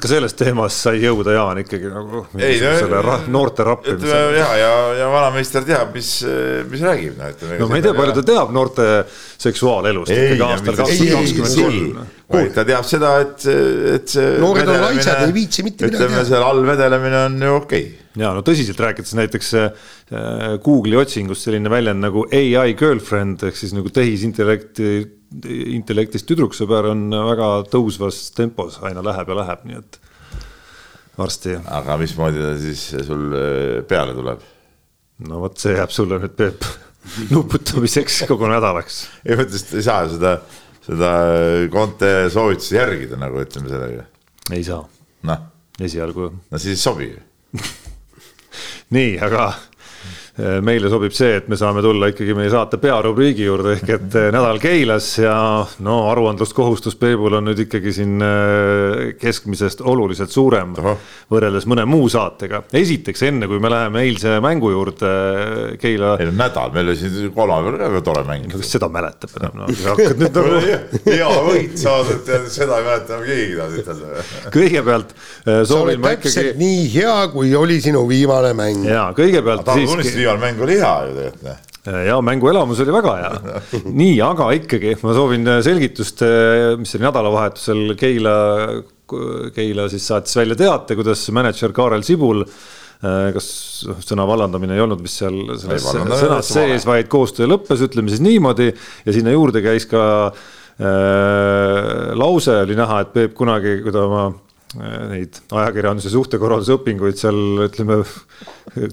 ka selles teemas sai jõuda Jaan ikkagi nagu mingisugusele no, noorte rappimisele. ja, ja, ja vanameister teab, mis, mis räägib, noh, ütleme. no ma ei tea, palju ta teab noorte seksuaalelust ikkagi aastal kakskümmend kolm. vaid ta teab seda, et, et see. noored on laisad, ei viitsi mitte midagi teha. ütleme, seal all vedelemine on ju okei okay. Ja no tõsiselt rääkides näiteks äh, Google'i otsingus selline väljend nagu ai girlfriend ehk siis nagu tehisintellekti intellektist tüdruksõber on väga tõusvas tempos, aina läheb ja läheb, nii et varsti. aga mismoodi ta siis sul äh, peale tuleb? no vot, see jääb sulle nüüd, Peep, nuputamiseks kogu nädalaks. ei ma ütlen, ei saa seda, seda Conte soovitusi järgida, nagu ütleme sellega. ei saa. noh. esialgu. no siis ei sobi nii, aga Äh, meile sobib see, et me saame tulla ikkagi meie saate pearubriigi juurde ehk et äh, nädal Keilas ja no aruandluskohustus Peebul on nüüd ikkagi siin äh, keskmisest oluliselt suurem Aha. võrreldes mõne muu saatega. esiteks, enne kui me läheme eilse mängu juurde Keila. ei no nädal, meil oli siin kolmapäeval ka väga tore mäng. no kes seda mäletab enam, no hakkad nüüd nagu. hea võit saadud, tead seda ei mäleta enam keegi tahab ütelda. kõigepealt soovin ma ikkagi. nii hea, kui oli sinu viimane mäng. ja kõigepealt siiski viimane mäng oli hea ju tegelikult noh. ja mänguelamus oli väga hea. nii, aga ikkagi ma soovin selgitust, mis oli nädalavahetusel Keila, Keila siis saatis välja teate, kuidas mänedžer Kaarel Sibul kas sõna vallandamine ei olnud vist seal selles sõnas sees, vaid koostöö lõppes, ütleme siis niimoodi ja sinna juurde käis ka äh, lause oli näha, et Peep kunagi, kui ta oma neid ajakirjanduse suhtekorralduse õpinguid seal ütleme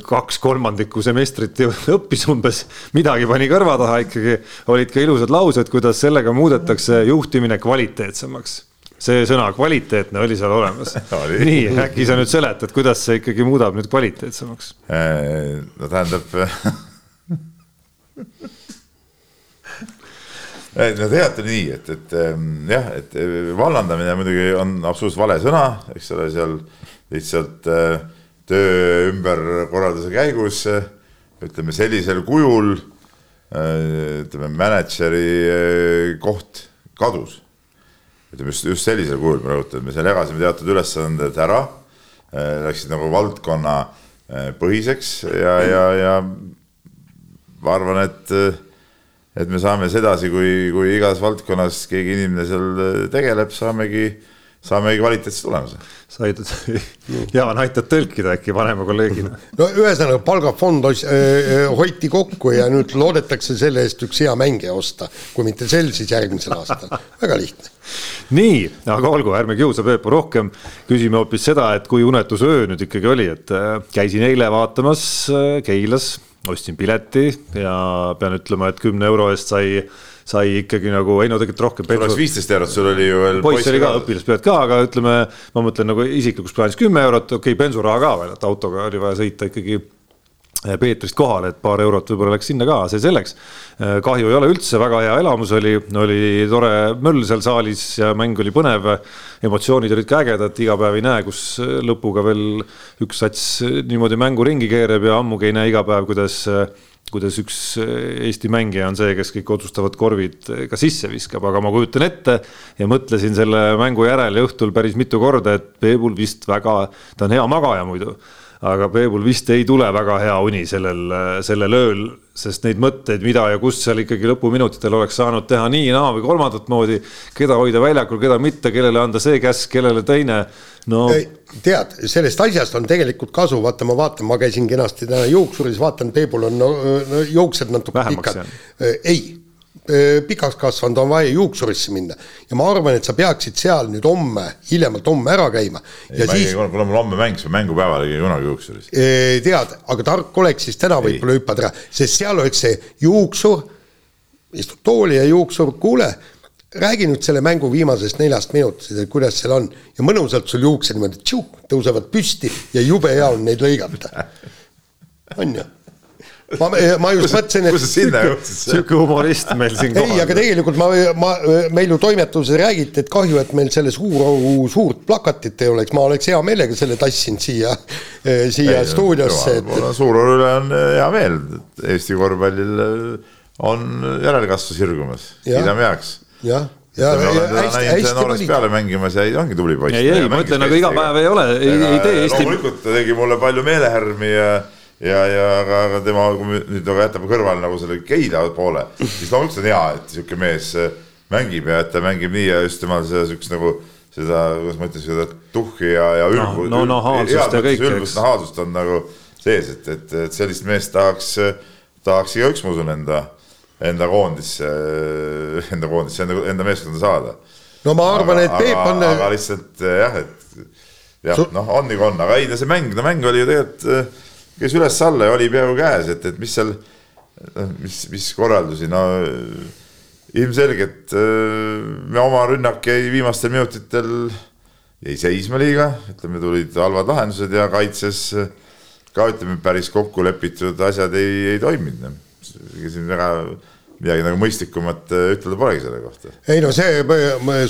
kaks kolmandikku semestrit õppis umbes, midagi pani kõrva taha ikkagi, olid ka ilusad laused, kuidas sellega muudetakse juhtimine kvaliteetsemaks. see sõna kvaliteetne oli seal olemas nii, äkki sa nüüd seletad, kuidas see ikkagi muudab nüüd kvaliteetsemaks? Äh, no tähendab no teate nii, et, et ähm, jah, et äh, vallandamine muidugi on absoluutselt vale sõna, eks ole, seal lihtsalt äh, töö ümberkorralduse käigus äh, ütleme sellisel kujul ütleme, mänedžeri koht kadus. ütleme just, just sellisel kujul, ma rõhutan, me seal jagasime teatud ülesanded ära, läksid nagu valdkonna põhiseks ja, ja, ja ma arvan, et et me saame sedasi, kui, kui igas valdkonnas keegi inimene seal äh, tegeleb, saamegi, saamegi kvaliteetse tulemuse. said, Jaan, aitad tõlkida äkki vanema kolleegina? no ühesõnaga palgafond äh, äh, hoiti kokku ja nüüd loodetakse selle eest üks hea mängija osta, kui mitte sel, siis järgmisel aastal, väga lihtne. nii, aga olgu, ärme kiusa Peepu rohkem, küsime hoopis seda, et kui unetus öö nüüd ikkagi oli, et käisin eile vaatamas Keilas ostsin pileti ja pean ütlema, et kümne euro eest sai, sai ikkagi nagu, ei no tegelikult rohkem. sul oleks viisteist eurot, sul oli ju veel. poiss oli ka, õpilaspilet ka, aga ütleme, ma mõtlen nagu isiklikus plaanis kümme eurot, okei okay,, bensuraha ka veel, et autoga oli vaja sõita ikkagi Peetrist kohale, et paar eurot võib-olla läks sinna ka, see selleks. kahju ei ole üldse, väga hea elamus oli, oli tore möll seal saalis ja mäng oli põnev. emotsioonid olid ka ägedad, iga päev ei näe, kus lõpuga veel üks sats niimoodi mängu ringi keerab ja ammugi ei näe iga päev, kuidas kuidas üks Eesti mängija on see, kes kõik otsustavad korvid ka sisse viskab, aga ma kujutan ette ja mõtlesin selle mängu järel ja õhtul päris mitu korda, et Peebul vist väga, ta on hea magaja muidu aga Peebul vist ei tule väga hea uni sellel, sellel ööl, sest neid mõtteid, mida ja kus seal ikkagi lõpuminutitel oleks saanud teha nii, naa või kolmandat moodi, keda hoida väljakul, keda mitte, kellele anda see käsk, kellele teine, no. tead, sellest asjast on tegelikult kasu, vaata, ma vaatan, ma käisin kenasti täna juuksuris, vaatan, Peebul on no, no, juuksed natuke pikad. ei pikaks kasvanud, on vaja juuksurisse minna. ja ma arvan, et sa peaksid seal nüüd homme, hiljemalt homme ära käima. ja ei, siis. kuna mul homme mäng, siis ma mängupäeval ei käi kunagi juuksuris. Tead, aga tark oleks siis täna võib-olla hüppad ära, sest seal oleks see juuksur, istud tooli ja juuksur, kuule räägi nüüd selle mängu viimasest neljast minutist, et kuidas seal on ja mõnusalt sul juuksed niimoodi tšuk, tõusevad püsti ja jube hea on neid lõigata. on ju? Ma, ma just mõtlesin, et. kus sa sinna jõudsid? sihuke humorist meil siin kohal. ei, aga tegelikult ma, ma, meil ju toimetuses räägiti, et kahju, et meil selle suur, suurt plakatit ei oleks, ma oleks hea meelega selle tassinud siia, siia ei, stuudiosse. Et... suur üle on hea meel, Eesti korvpallil on järelkasvu sirgumas, kiidame heaks jah ja, ja hästi, hästi noorest peale mängimas ja ongi tubli poiss. ei, ei, ma ütlen, aga iga päev ei ole, ei, ei tee Eesti. loomulikult ta tegi mulle palju meelehärmi ja, ja, ja aga, aga tema, kui me nüüd nagu jätame kõrvale nagu selle Keila poole, siis loomulikult on hea, et sihuke mees äh, mängib ja et ta mängib nii ja just temal seda siukest nagu seda, kuidas ma ütlen, seda tuhhi ja, ja ülbu- no, no, nahaalsust ja kõike, eks. nahaalsust on nagu sees, et, et, et sellist meest tahaks, tahaks igaüks, ma usun, enda enda koondisse, enda koondisse, enda, enda meeskonda saada. no ma arvan, et Peep on. aga lihtsalt jah, et jah, noh, on nagu on, aga ei, see mäng, no mäng oli ju tegelikult, käis üles-alla ja oli peaaegu käes, et, et mis seal, mis, mis korraldusi, no ilmselgelt me oma rünnak jäi viimastel minutitel, jäi seisma liiga, ütleme, tulid halvad lahendused ja kaitses ka ütleme, päris kokku lepitud asjad ei, ei toiminud ega siin väga midagi nagu mõistlikumat äh, ütelda polegi selle kohta. ei no see,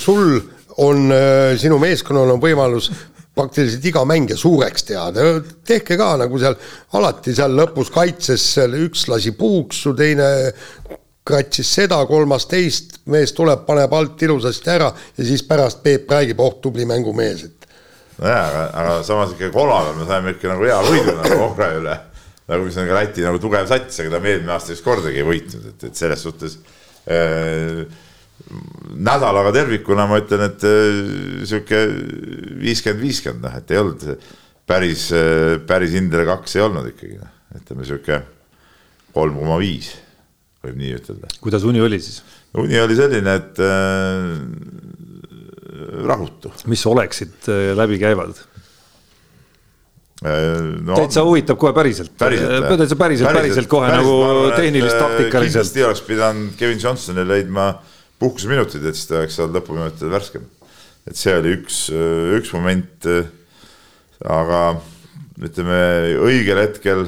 sul on, äh, sinu meeskonnal on võimalus praktiliselt iga mängija suureks teha, tehke ka nagu seal alati seal lõpus kaitses, seal üks lasi puuksu, teine kratsis seda, kolmas teist, mees tuleb, paneb alt ilusasti ära ja siis pärast Peep räägib, oh tubli mängumees, et. nojah, aga, aga samas ikka kolmapäeval me saime ikka nagu hea võidu nagu Ohra üle nagu mis on ka Läti nagu tugev sats, aga ta eelmine aasta vist kordagi ei võitnud, et, et selles suhtes äh, nädalaga tervikuna ma ütlen, et äh, sihuke viiskümmend, viiskümmend, noh, et ei olnud päris äh,, päris Indrel kaks ei olnud ikkagi, noh, ütleme sihuke kolm koma viis, võib nii ütelda. kuidas uni oli siis? uni oli selline, et äh, rahutu. mis oleksid äh, läbi käivad? Äh, no, täitsa huvitav kohe päriselt, päriselt, täitsa päriselt, päriselt, päriselt kohe päriselt, nagu tehnilist äh, taktikaliselt. kindlasti oleks pidanud Kevin Johnsoni leidma puhkuseminutid, et siis ta oleks olnud lõpuminutitel värskem. et see oli üks, üks moment. aga ütleme õigel hetkel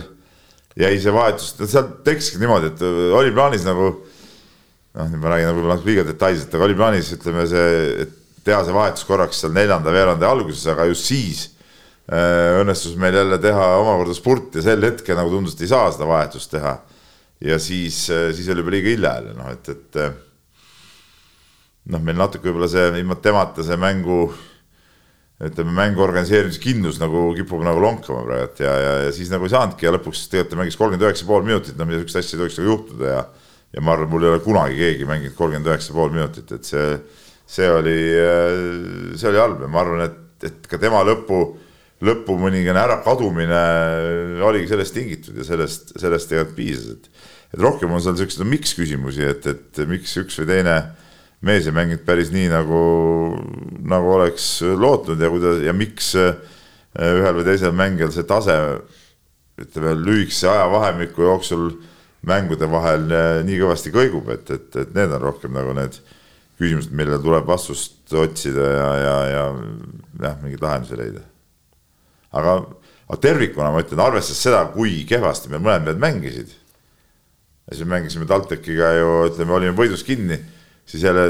jäi see vahetus, seal tekkiski niimoodi, et oli plaanis nagu noh, nüüd ma räägin nagu natuke liiga detailselt, aga oli plaanis, ütleme see, et teha see vahetus korraks seal neljanda veerandi alguses, aga just siis Äh, õnnestus meil jälle teha omakorda spurt ja sel hetkel nagu tundus, et ei saa seda vahetust teha. ja siis, äh, siis oli juba liiga hilja jälle noh, et, et äh, noh, meil natuke võib-olla see ilma temata see mängu, ütleme mängu organiseerimise kindlus nagu kipub nagu lonkama praegu ja, ja, ja siis nagu ei saanudki ja lõpuks tegelikult ta mängis kolmkümmend üheksa pool minutit, no mida sihukest asja ei tohiks nagu juhtuda ja ja ma arvan, mul ei ole kunagi keegi mänginud kolmkümmend üheksa pool minutit, et see, see oli, see oli halb ja ma arvan, et, et ka tema lõpu lõpu mõningane ärakadumine oligi sellest tingitud ja sellest, sellest tegelikult piisas, et et rohkem on seal siukseid miks küsimusi, et, et miks üks või teine mees ei mänginud päris nii, nagu, nagu oleks lootnud ja kuidas ja miks äh, ühel või teisel mängijal see tase ütleme lühikese ajavahemiku jooksul mängude vahel äh, nii kõvasti kõigub, et, et, et need on rohkem nagu need küsimused, millele tuleb vastust otsida ja, ja, ja jah, mingeid lahendusi leida aga, aga tervikuna ma ütlen, arvestades seda, kui kehvasti meil mõlemad mängisid. siis me mängisime TalTechiga ju ütleme, olime võidus kinni, siis jälle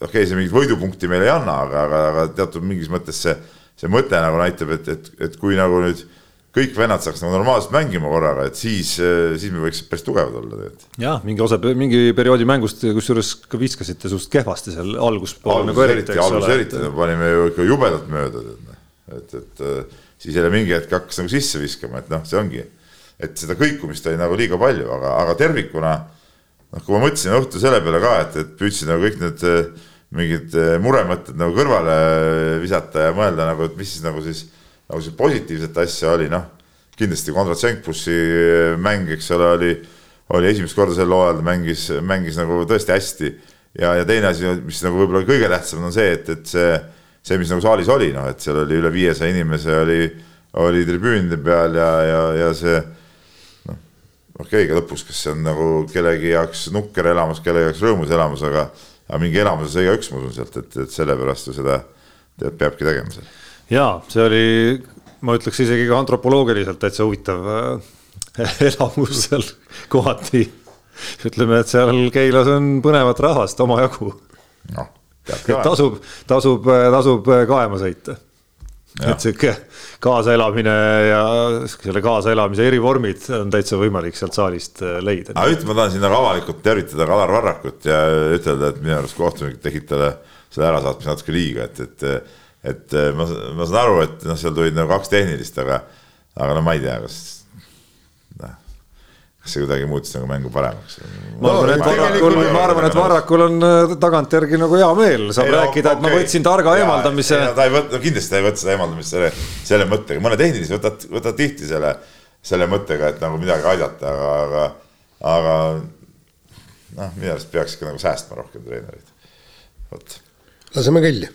okei okay,, see mingit võidupunkti meile ei anna, aga, aga, aga teatud mingis mõttes see, see mõte nagu näitab, et, et, et kui nagu nüüd kõik vennad saaks nagu normaalselt mängima korraga, et siis, siis me võiks päris tugevad olla tegelikult. jah, mingi osa, mingi perioodi mängust, kusjuures ka viskasite suhteliselt kehvasti seal alguspool. alguses nagu eriti, alguses eriti, panime ju ikka jubedalt mööda, et, et siis jälle mingi hetk hakkas nagu sisse viskama, et noh, see ongi, et seda kõikumist oli nagu liiga palju, aga, aga tervikuna noh, kui ma mõtlesin õhtul selle peale ka, et, et püüdsin nagu kõik need eh, mingid eh, muremõtted nagu kõrvale visata ja mõelda nagu, et mis siis nagu siis nagu see positiivset asja oli, noh kindlasti Konrad Senkpussi mäng, eks ole, oli, oli esimest korda sel hooajal mängis, mängis nagu tõesti hästi. ja, ja teine asi, mis nagu võib-olla kõige tähtsam on see, et, et see, see, mis nagu saalis oli, noh, et seal oli üle viiesaja inimese oli, oli tribüünide peal ja, ja, ja see okei okay,, lõpus, kas see on nagu kellegi jaoks nukker elamus, kellegi jaoks rõõmus elamus, aga, aga mingi elamuse sai igaüks, ma usun sealt, et, et sellepärast ju seda tead, peabki tegema seal. ja see oli, ma ütleks isegi ka antropoloogiliselt täitsa huvitav äh, elamus seal kohati. ütleme, et seal Keilas on põnevat rahvast omajagu. noh, tasub, tasub, tasub kaema sõita. Et sihuke kaasaelamine ja selle kaasaelamise erivormid on täitsa võimalik sealt saalist äh, leida. aga ütle, ma tahan siin nagu avalikult tervitada Kalar Varrakut ja ütelda, et minu arust kohtunik tegid talle selle ärasaatmise natuke liiga, et, et, et ma, ma saan aru, et noh, seal tulid nagu kaks tehnilist, aga, aga no ma ei tea, kas see kuidagi muutis nagu mängu paremaks? ma arvan, et Varrakul, ma arvan, et Varrakul on äh, tagantjärgi nagu hea meel, saab ei, rääkida no,, et okay. ma võtsin targa ja, eemaldamise. ta ei võta, no kindlasti ta ei võta seda eemaldamist selle, selle mõttega, mõne tehnilise võtad, võtad tihti selle, selle mõttega, et nagu midagi aidata, aga, aga, aga noh, minu arust peaks ikka nagu säästma rohkem treenereid, vot laseme kõlli.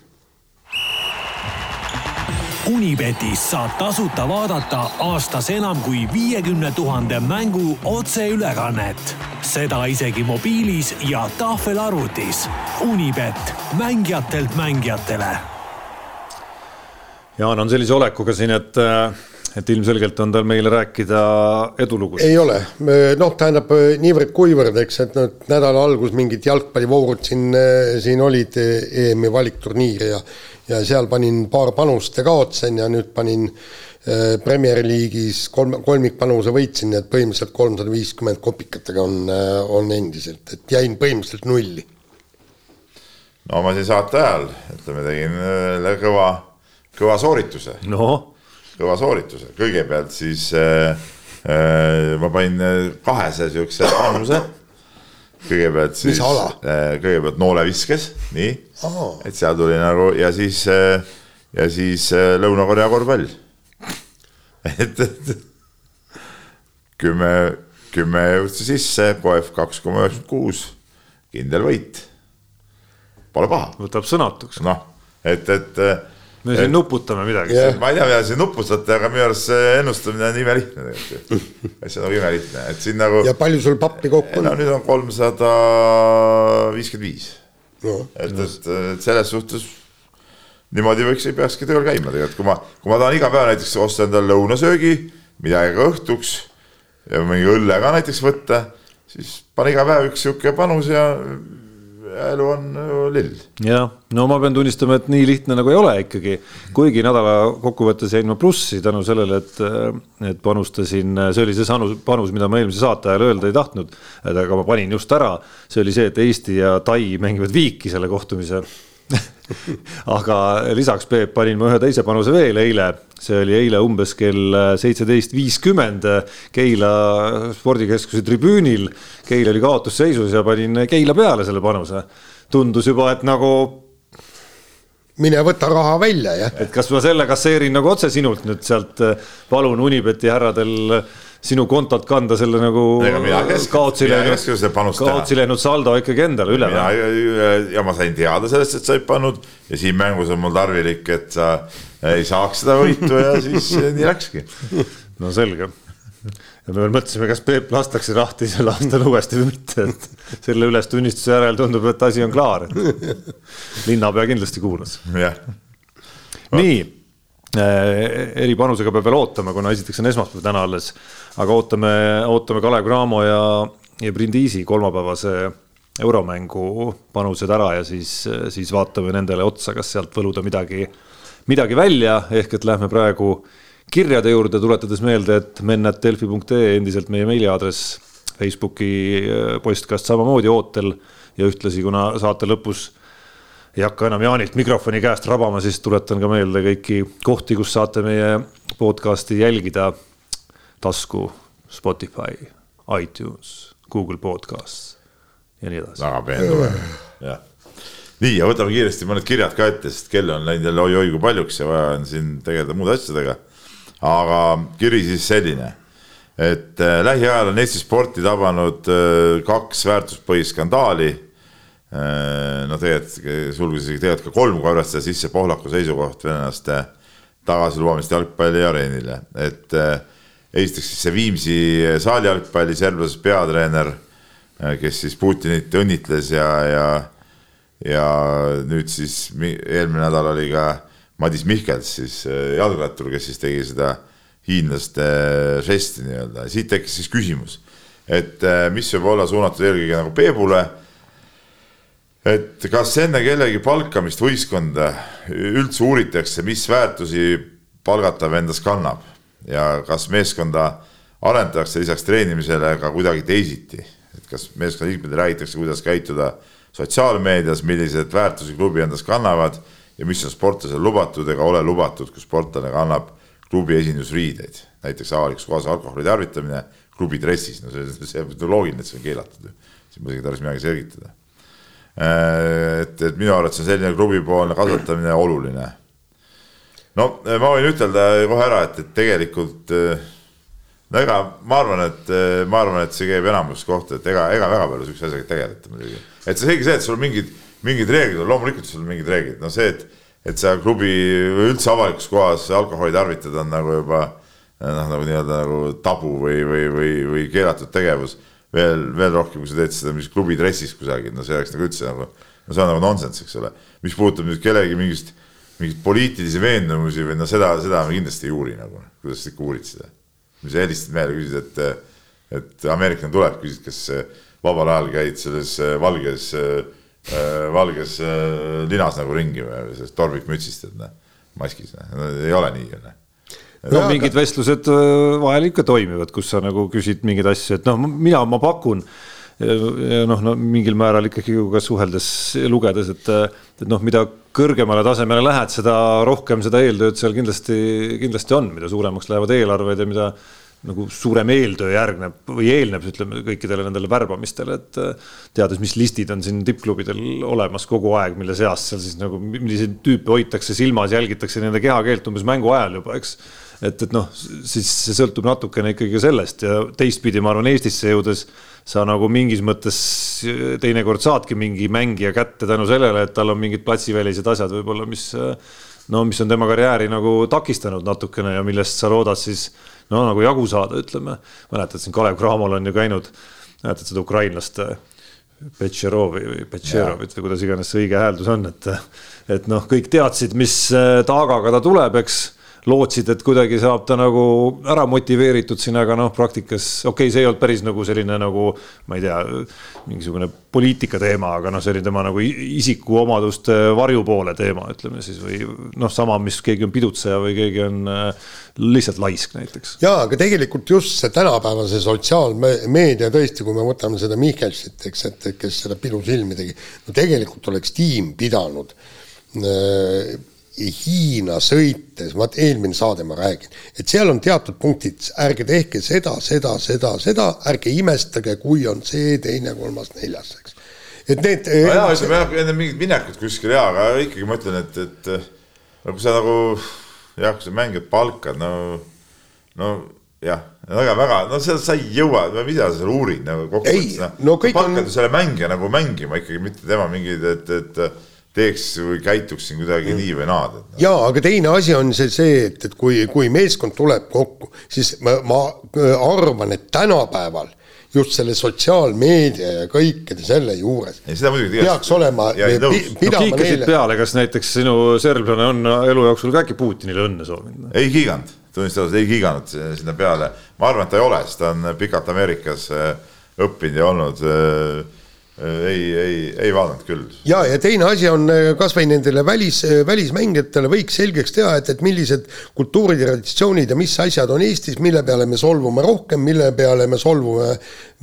Unibetis saab tasuta vaadata aastas enam kui viiekümne tuhande mängu otseülekannet. seda isegi mobiilis ja tahvelarvutis. Unibet, mängijatelt mängijatele. Jaan on sellise olekuga siin, et äh, et ilmselgelt on tal meile rääkida edulugusid. ei ole, noh, tähendab niivõrd-kuivõrd, eks, et noh, nädala algus mingid jalgpallivoorud siin, siin olid EM-i valikturniir ja ja seal panin paar panust ja kaotasin ja nüüd panin äh, Premier League'is kolm, kolmikpanuse võitsin, nii et põhimõtteliselt kolmsada viiskümmend kopikatega on, on endiselt, et jäin põhimõtteliselt nulli. no ma siin saate ajal, ütleme, tegin kõva, kõva soorituse. noh kõva soorituse, kõigepealt siis äh, äh, ma panin äh, kahese siukse panuse. Kõigepealt siis, äh, kõigepealt nooleviskes, nii oh., et seal tuli nagu ja siis äh,, ja siis äh, Lõuna-Korea korvpall et, et kümme, kümme jõudsi sisse, poef kaks koma üheksakümmend kuus, kindel võit. Pole paha. võtab sõnatuks. noh, et, et me siin nuputame midagi yeah.. ma ei tea, mida siin nuputate, aga minu arust see ennustamine on imelihtne tegelikult. et see on nagu imelihtne, et siin nagu. ja palju sul pappi kokku on? no nüüd on kolmsada viiskümmend viis. et, et, et selles suhtes niimoodi võiks, ei peakski tööl käima tegelikult, kui ma, kui ma tahan iga päev näiteks osta endale lõunasöögi, midagi ka õhtuks ja mingi õlle ka näiteks võtta, siis pane iga päev üks sihuke panus ja elu on lill. jah, no ma pean tunnistama, et nii lihtne nagu ei ole ikkagi, kuigi nädala kokkuvõttes jäin ma plussi tänu sellele, et, et panustasin, see oli see sanus, panus, mida ma eelmise saate ajal öelda ei tahtnud, aga ma panin just ära, see oli see, et Eesti ja Tai mängivad viiki selle kohtumise. Aga lisaks Peep panin ma ühe teise panuse veel eile, see oli eile umbes kell seitseteist viiskümmend Keila spordikeskuse tribüünil. Keila oli kaotusseisus ja panin Keila peale selle panuse. tundus juba, et nagu. mine võta raha välja, jah. et kas ma selle kasseerin nagu otse sinult nüüd sealt, palun Unibeti härradel sinu kontolt kanda selle nagu kaotsi läinud, kaotsi läinud saldo ikkagi endale üle. ja ma sain teada sellest, et sa ei pannud ja siin mängus on mul tarvilik, et sa ei saaks seda võitu ja siis nii läkski. no selge ja me veel mõtlesime, kas Peep lastakse lahti sel aastal uuesti või mitte, et selle ülestunnistuse järel tundub, et asi on klaar. linnapea kindlasti kuulas. nii Äh, eripanusega peab veel ootama, kuna esiteks on esmaspäev täna alles, aga ootame, ootame Kalev Cramo ja, ja Brindisi kolmapäevase euromängu panused ära ja siis, siis vaatame nendele otsa, kas sealt võluda midagi, midagi välja, ehk et lähme praegu kirjade juurde, tuletades meelde, et mennat.delfi.ee endiselt meie meiliaadress, Facebooki äh, postkast samamoodi ootel ja ühtlasi, kuna saate lõpus ei hakka enam Jaanilt mikrofoni käest rabama, siis tuletan ka meelde kõiki kohti, kus saate meie podcast'i jälgida. tasku, Spotify, iTunes, Google Podcast ja nii edasi. väga peendume, jah. Nii ja võtame kiiresti mõned kirjad ka ette, sest kell on läinud jälle oi-oi kui paljuks ja vaja on siin tegeleda muude asjadega. aga kiri siis selline et äh, lähiajal on Eesti sporti tabanud äh, kaks väärtuspõhist skandaali äh,. no tegelikult sulgudes isegi tegelikult ka kolm, kui arvestada sisse Pohlaku seisukoht venelaste tagasilubamist jalgpalliareenile, et esiteks siis see Viimsi saalijalgpalli serblases peatreener, kes siis Putinit õnnitles ja, ja ja nüüd siis eelmine nädal oli ka Madis Mihkels siis äh, jalgrattur, kes siis tegi seda hiinlaste žesti nii-öelda, siit tekkis siis küsimus, et äh, mis võib olla suunatud eelkõige nagu Peebule. et kas enne kellegi palkamist võistkonda üldse uuritakse, mis väärtusi palgatav endas kannab ja kas meeskonda arendatakse lisaks treenimisele ka kuidagi teisiti, et kas meeskonna liikmetele räägitakse, kuidas käituda sotsiaalmeedias, milliseid väärtusi klubi endas kannavad ja mis on sportlasel lubatud ega ole lubatud, kui sportlane kannab klubi esindusriideid, näiteks avalikus kohas alkoholi tarvitamine klubi dressis, no see, see on loogiline, et see on keelatud ju, siin pole isegi tarvis midagi selgitada. Äh, et, et minu arvates on selline klubipoolne kasvatamine oluline. no ma võin ütelda kohe ära, et, et tegelikult no ega ma arvan, et ma arvan, et see käib enamus kohta, et ega, ega väga palju sihukese asjaga tegeleta muidugi. et see seegi see, et sul mingid, mingid reeglid on, loomulikult sul on mingid reeglid, no see, et et sa klubi või üldse avalikus kohas alkoholi tarvitada on nagu juba noh, nagu nii-öelda nagu tabu või, või, või, või keelatud tegevus. veel, veel rohkem, kui sa teed seda mis klubi dressis kusagil, no see oleks nagu üldse nagu, no see on nagu nonsense, eks ole. mis puudutab nüüd kellegi mingist, mingeid poliitilisi veendumusi või no seda, seda me kindlasti ei uuri nagu, kuidas sa ikka uurid seda. Sa helistasid meile, küsisid, et, et ameeriklane tuleb, küsid, kas vabal ajal käid selles valges äh, Äh, valges äh, linas nagu ringi või sellest tormikmütsist, et noh, maskis, noh, ei ole nii ju noh no ja, mingid aga... vestlused äh, vahel ikka toimivad, kus sa nagu küsid mingeid asju, et noh, mina, ma pakun. noh, no mingil määral ikkagi ka suheldes lugedes, et, et noh, mida kõrgemale tasemele lähed, seda rohkem seda eeltööd seal kindlasti, kindlasti on, mida suuremaks lähevad eelarved ja mida nagu suurem eeltöö järgneb või eelneb, ütleme kõikidele nendele värbamistele, et äh, teades, mis listid on siin tippklubidel olemas kogu aeg, mille seast seal siis nagu milliseid tüüpe hoitakse silmas, jälgitakse nende kehakeelt umbes mängu ajal juba, eks. et, et noh, siis see sõltub natukene ikkagi sellest ja teistpidi, ma arvan, Eestisse jõudes sa nagu mingis mõttes teinekord saadki mingi mängija kätte tänu sellele, et tal on mingid platsivälised asjad võib-olla, mis no mis on tema karjääri nagu takistanud natukene ja millest sa loodad siis no nagu jagu saada, ütleme. mäletad siin Kalev Cramol on ju käinud, mäletad seda ukrainlast Petšerovi või Petšerovit või kuidas iganes see õige hääldus on, et, et noh, kõik teadsid, mis taagaga ta tuleb, eks lootsid, et kuidagi saab ta nagu ära motiveeritud siin, aga noh, praktikas okei okay,, see ei olnud päris nagu selline nagu ma ei tea, mingisugune poliitika teema, aga noh, see oli tema nagu isikuomaduste varjupoole teema, ütleme siis või noh, sama, mis keegi on pidutseja või keegi on äh, lihtsalt laisk näiteks. ja, aga tegelikult just see tänapäevase sotsiaalmeedia tõesti, kui me võtame seda Michelsit, eks, et kes seda pidusilmi tegi, no tegelikult oleks tiim pidanud äh, Hiina sõites, vaat eelmine saade ma räägin, et seal on teatud punktid, ärge tehke seda, seda, seda, seda, ärge imestage, kui on see, teine, kolmas, neljas, eks. et need. no jaa, ütleme jah, enne mingit minekut kuskil jaa, aga ikkagi ma ütlen, et, et no kui sa nagu jah, kui sa mängijad palkad, no, no jah, väga-väga, no seda sa ei jõua, mida sa seal uurid nagu kokkuvõttes, noh. no, no palkad ju selle mängija nagu mängima ikkagi, mitte tema mingeid, et, et teeks või käituks siin kuidagi mm. nii või naa. No. jaa, aga teine asi on see, see, et, et kui, kui meeskond tuleb kokku, siis ma, ma arvan, et tänapäeval just selle sotsiaalmeedia ja kõikide selle juures. peaks olema. no kiikasid neile... peale, kas näiteks sinu serblane on elu jooksul ka äkki Putinile õnne soovinud? ei kiiganud, tunnistan ei kiiganud sinna peale. ma arvan, et ta ei ole, sest ta on pikalt Ameerikas äh, õppinud ja olnud äh, Äh, ei, ei, ei vaadanud küll. ja, ja teine asi on äh, kasvõi nendele välis, äh, välismängijatele võiks selgeks teha, et, et millised kultuuritraditsioonid ja mis asjad on Eestis, mille peale me solvume rohkem, mille peale me solvume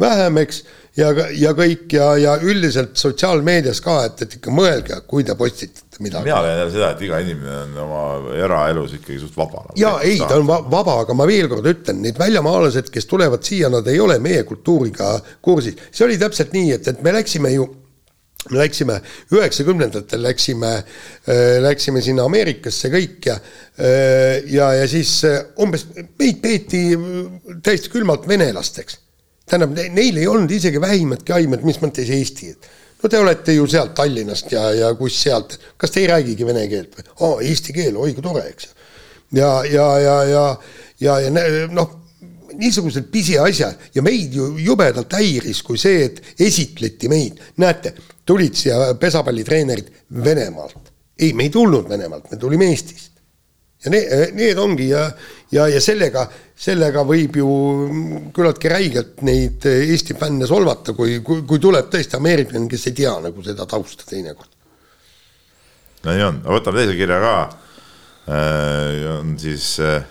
vähem, eks ja, ja kõik ja, ja üldiselt sotsiaalmeedias ka, et, et ikka mõelge, kui te postitate midagi. mina leian jälle seda, et iga inimene on oma eraelus ikkagi suht vaba. ja ei, ta on vaba, aga ma veel kord ütlen, need väljamaalased, kes tulevad siia, nad ei ole meie kultuuriga kursis. see oli täpselt nii, et, et me läksime ju me läksime, üheksakümnendatel läksime, läksime sinna Ameerikasse kõik ja, ja, ja siis umbes meid peeti täiesti külmalt venelasteks. Tähendab, neil ei olnud isegi vähimatki aimet, mis mõttes Eesti, et no te olete ju sealt Tallinnast ja, ja kus sealt, kas te ei räägigi vene keelt või? aa, eesti keel, oi kui tore, eks ju. ja, ja, ja, ja, ja, ja noh niisugused pisiasjad ja meid ju jubedalt häiris, kui see, et esitleti meid, näete, tulid siia pesapallitreenerid Venemaalt. ei, me ei tulnud Venemaalt, me tulime Eestist. Ja need, need ongi ja, ja, ja sellega, sellega võib ju küllaltki räigelt neid Eesti fänne solvata, kui, kui, kui tuleb tõesti ameeriklane, kes ei tea nagu seda tausta teinekord. no nii on, võtame teise kirja ka äh,. on siis äh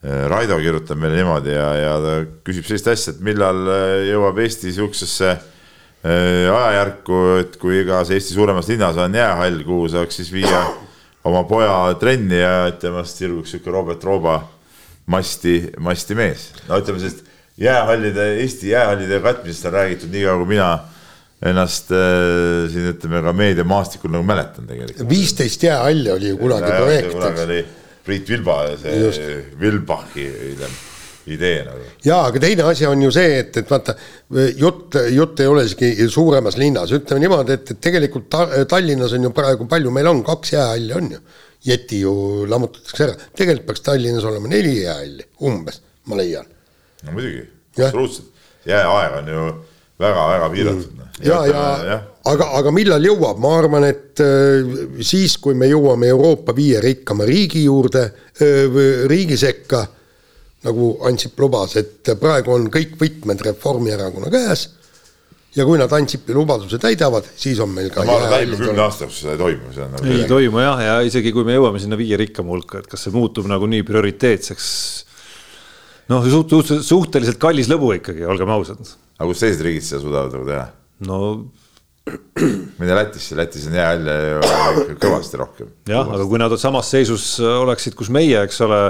Äh, Raido kirjutab meile niimoodi ja, ja ta küsib sellist asja, et millal äh, jõuab Eesti sihukesesse äh, ajajärku, et kui igas Eesti suuremas linnas on jäähall, kuhu saaks siis viia oma poja trenni ja temast sirguks sihuke Robert Rooba masti, masti mees. no ütleme sellist jäähallide, Eesti jäähallide katmisest on räägitud nii kaua, kui mina ennast äh, siin ütleme ka meediamaastikul nagu mäletan tegelikult. viisteist jäähalli oli ju kunagi projekt. kunagi oli Priit Vilba see Vilbachi idee nagu. jaa, aga teine asi on ju see, et, et vaata jutt, jutt ei ole isegi suuremas linnas, ütleme niimoodi, et, et tegelikult ta, Tallinnas on ju praegu palju, meil on kaks jäähalli on ju. Jeti ju lammutatakse ära, tegelikult peaks Tallinnas olema neli jäähalli umbes, ma leian. no muidugi, absoluutselt, jääaeg on ju väga-väga piiratud mm.. ja, ja, ja aga, aga millal jõuab, ma arvan, et äh, siis, kui me jõuame Euroopa viie rikkama riigi juurde, äh, riigi sekka, nagu Ansip lubas, et praegu on kõik võtmed Reformierakonna käes ja kui nad Ansipi lubaduse täidavad, siis on meil ka no, ma arvan, et lähima kümne aasta jooksul seda ei toimu, see on nagu ei toimu jah, ja isegi kui me jõuame sinna viie rikkama hulka, et kas see muutub nagu nii prioriteetseks noh, suht-, suhteliselt kallis lõbu ikkagi, olgem ausad. aga kus teised riigid seda suudavad nagu teha? no mine Lätisse, Lätis on jäähalle ju kõvasti rohkem. jah, aga kui nad samas seisus oleksid, kus meie, eks ole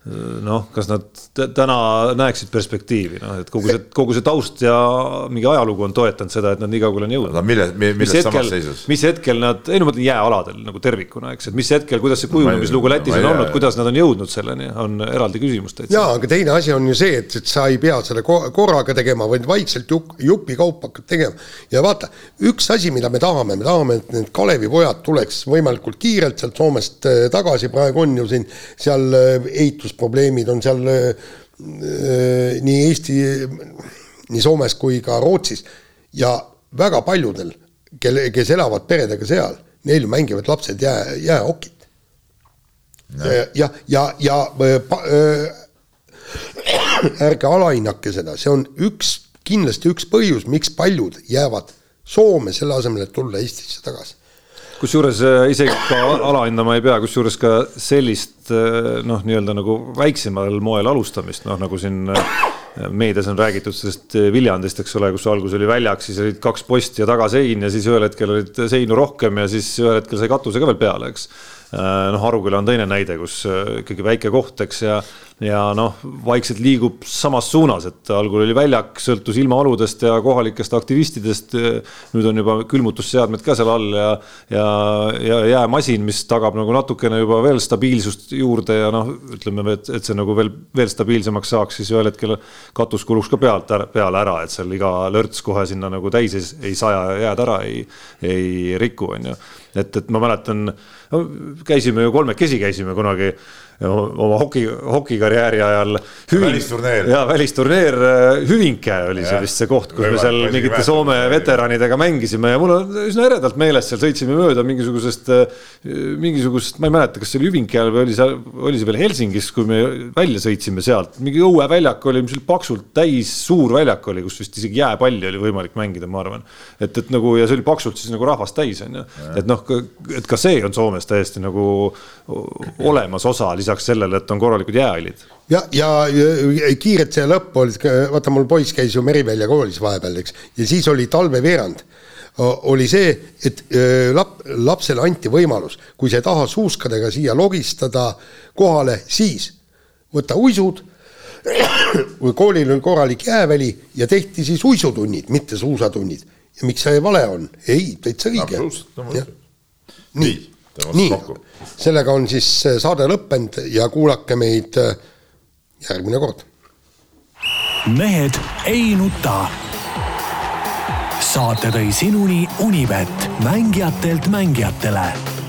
noh, kas nad täna näeksid perspektiivi, noh, et kogu see, kogu see taust ja mingi ajalugu on toetanud seda, et nad nii kaugele on jõudnud. no mille, milles samas seisus? mis hetkel nad, ei no ma mõtlen jääaladel nagu tervikuna, eks, et mis hetkel, kuidas see kujunemislugu Lätis on olnud, kuidas nad on jõudnud selleni, on eraldi küsimus täitsa. jaa, aga teine asi on ju see, et, et sa ei pea selle korraga tegema, vaid vaikselt jupp, jupikaupa hakkad tegema. ja vaata, üks asi, mida me tahame, me tahame, et need Kalevi pojad tuleks võimalikult kiirelt sealt Soomest äh, tagasi, praegu on ju siin seal äh, ehitus rahastusprobleemid on seal äh, äh, nii Eesti, nii Soomes kui ka Rootsis. Ja väga paljudel, kelle, kes elavad peredega seal, neil mängivad lapsed jää, jäähokit. ja, ja, ja, ja äh, ärge alahinnake seda, see on üks, kindlasti üks põhjus, miks paljud jäävad Soome selle asemel, et tulla Eestisse tagasi kusjuures äh, isegi ka alahindama ei pea, kusjuures ka sellist äh, noh, nii-öelda nagu väiksemal moel alustamist, noh nagu siin äh, meedias on räägitud sellest Viljandist, eks ole, kus alguses oli väljak, siis olid kaks posti ja tagasein ja siis ühel hetkel olid seinu rohkem ja siis ühel hetkel sai katuse ka veel peale, eks. noh, Aruküla on teine näide, kus ikkagi väike koht, eks ja ja noh, vaikselt liigub samas suunas, et algul oli väljak, sõltus ilmaoludest ja kohalikest aktivistidest. nüüd on juba külmutusseadmed ka seal all ja, ja, ja jäämasin, mis tagab nagu natukene juba veel stabiilsust juurde ja noh, ütleme, et, et see nagu veel, veel stabiilsemaks saaks, siis ühel hetkel katus kuluks ka pealt ära, peale ära, et seal iga lörts kohe sinna nagu täis ei, ei saja ja jääd ära ei, ei riku, on ju. et, et ma mäletan no,, käisime ju kolmekesi käisime kunagi oma hoki, hokikarjääri ajal. välisturneer. ja välisturneer äh, Hüvinke oli see vist see koht, kus Rõiva, me seal mingite Soome veteranidega mängisime ja mul on üsna eredalt meeles, seal sõitsime mööda mingisugusest, äh, mingisugust, ma ei mäleta, kas see oli Hüvinke ajal või oli see, oli see veel Helsingis, kui me välja sõitsime sealt, mingi õueväljak oli, mis oli paksult täis, suur väljak oli, kus vist isegi jääpalli oli võimalik mängida, ma arvan. et, et nagu ja see oli paksult siis nagu rahvast täis, on ju, et noh, et ka see on Soomes täiesti nagu olemas osa lisaks lisaks sellele, et on korralikud jäähallid. ja, ja, kiirelt see lõpp oli, vaata mul poiss käis ju Merivälja koolis vahepeal, eks, ja siis oli talveveerand oli see, et lap-, lapsele anti võimalus, kui sa ei taha suuskadega siia logistada kohale, siis võta uisud, koolil oli korralik jääväli ja tehti siis uisutunnid, mitte suusatunnid. ja miks see vale on, ei, täitsa õige. nii, tõmbame nii sellega on siis saade lõppenud ja kuulake meid äh, järgmine kord. mehed ei nuta. saate tõi sinuni Unibet, mängijatelt mängijatele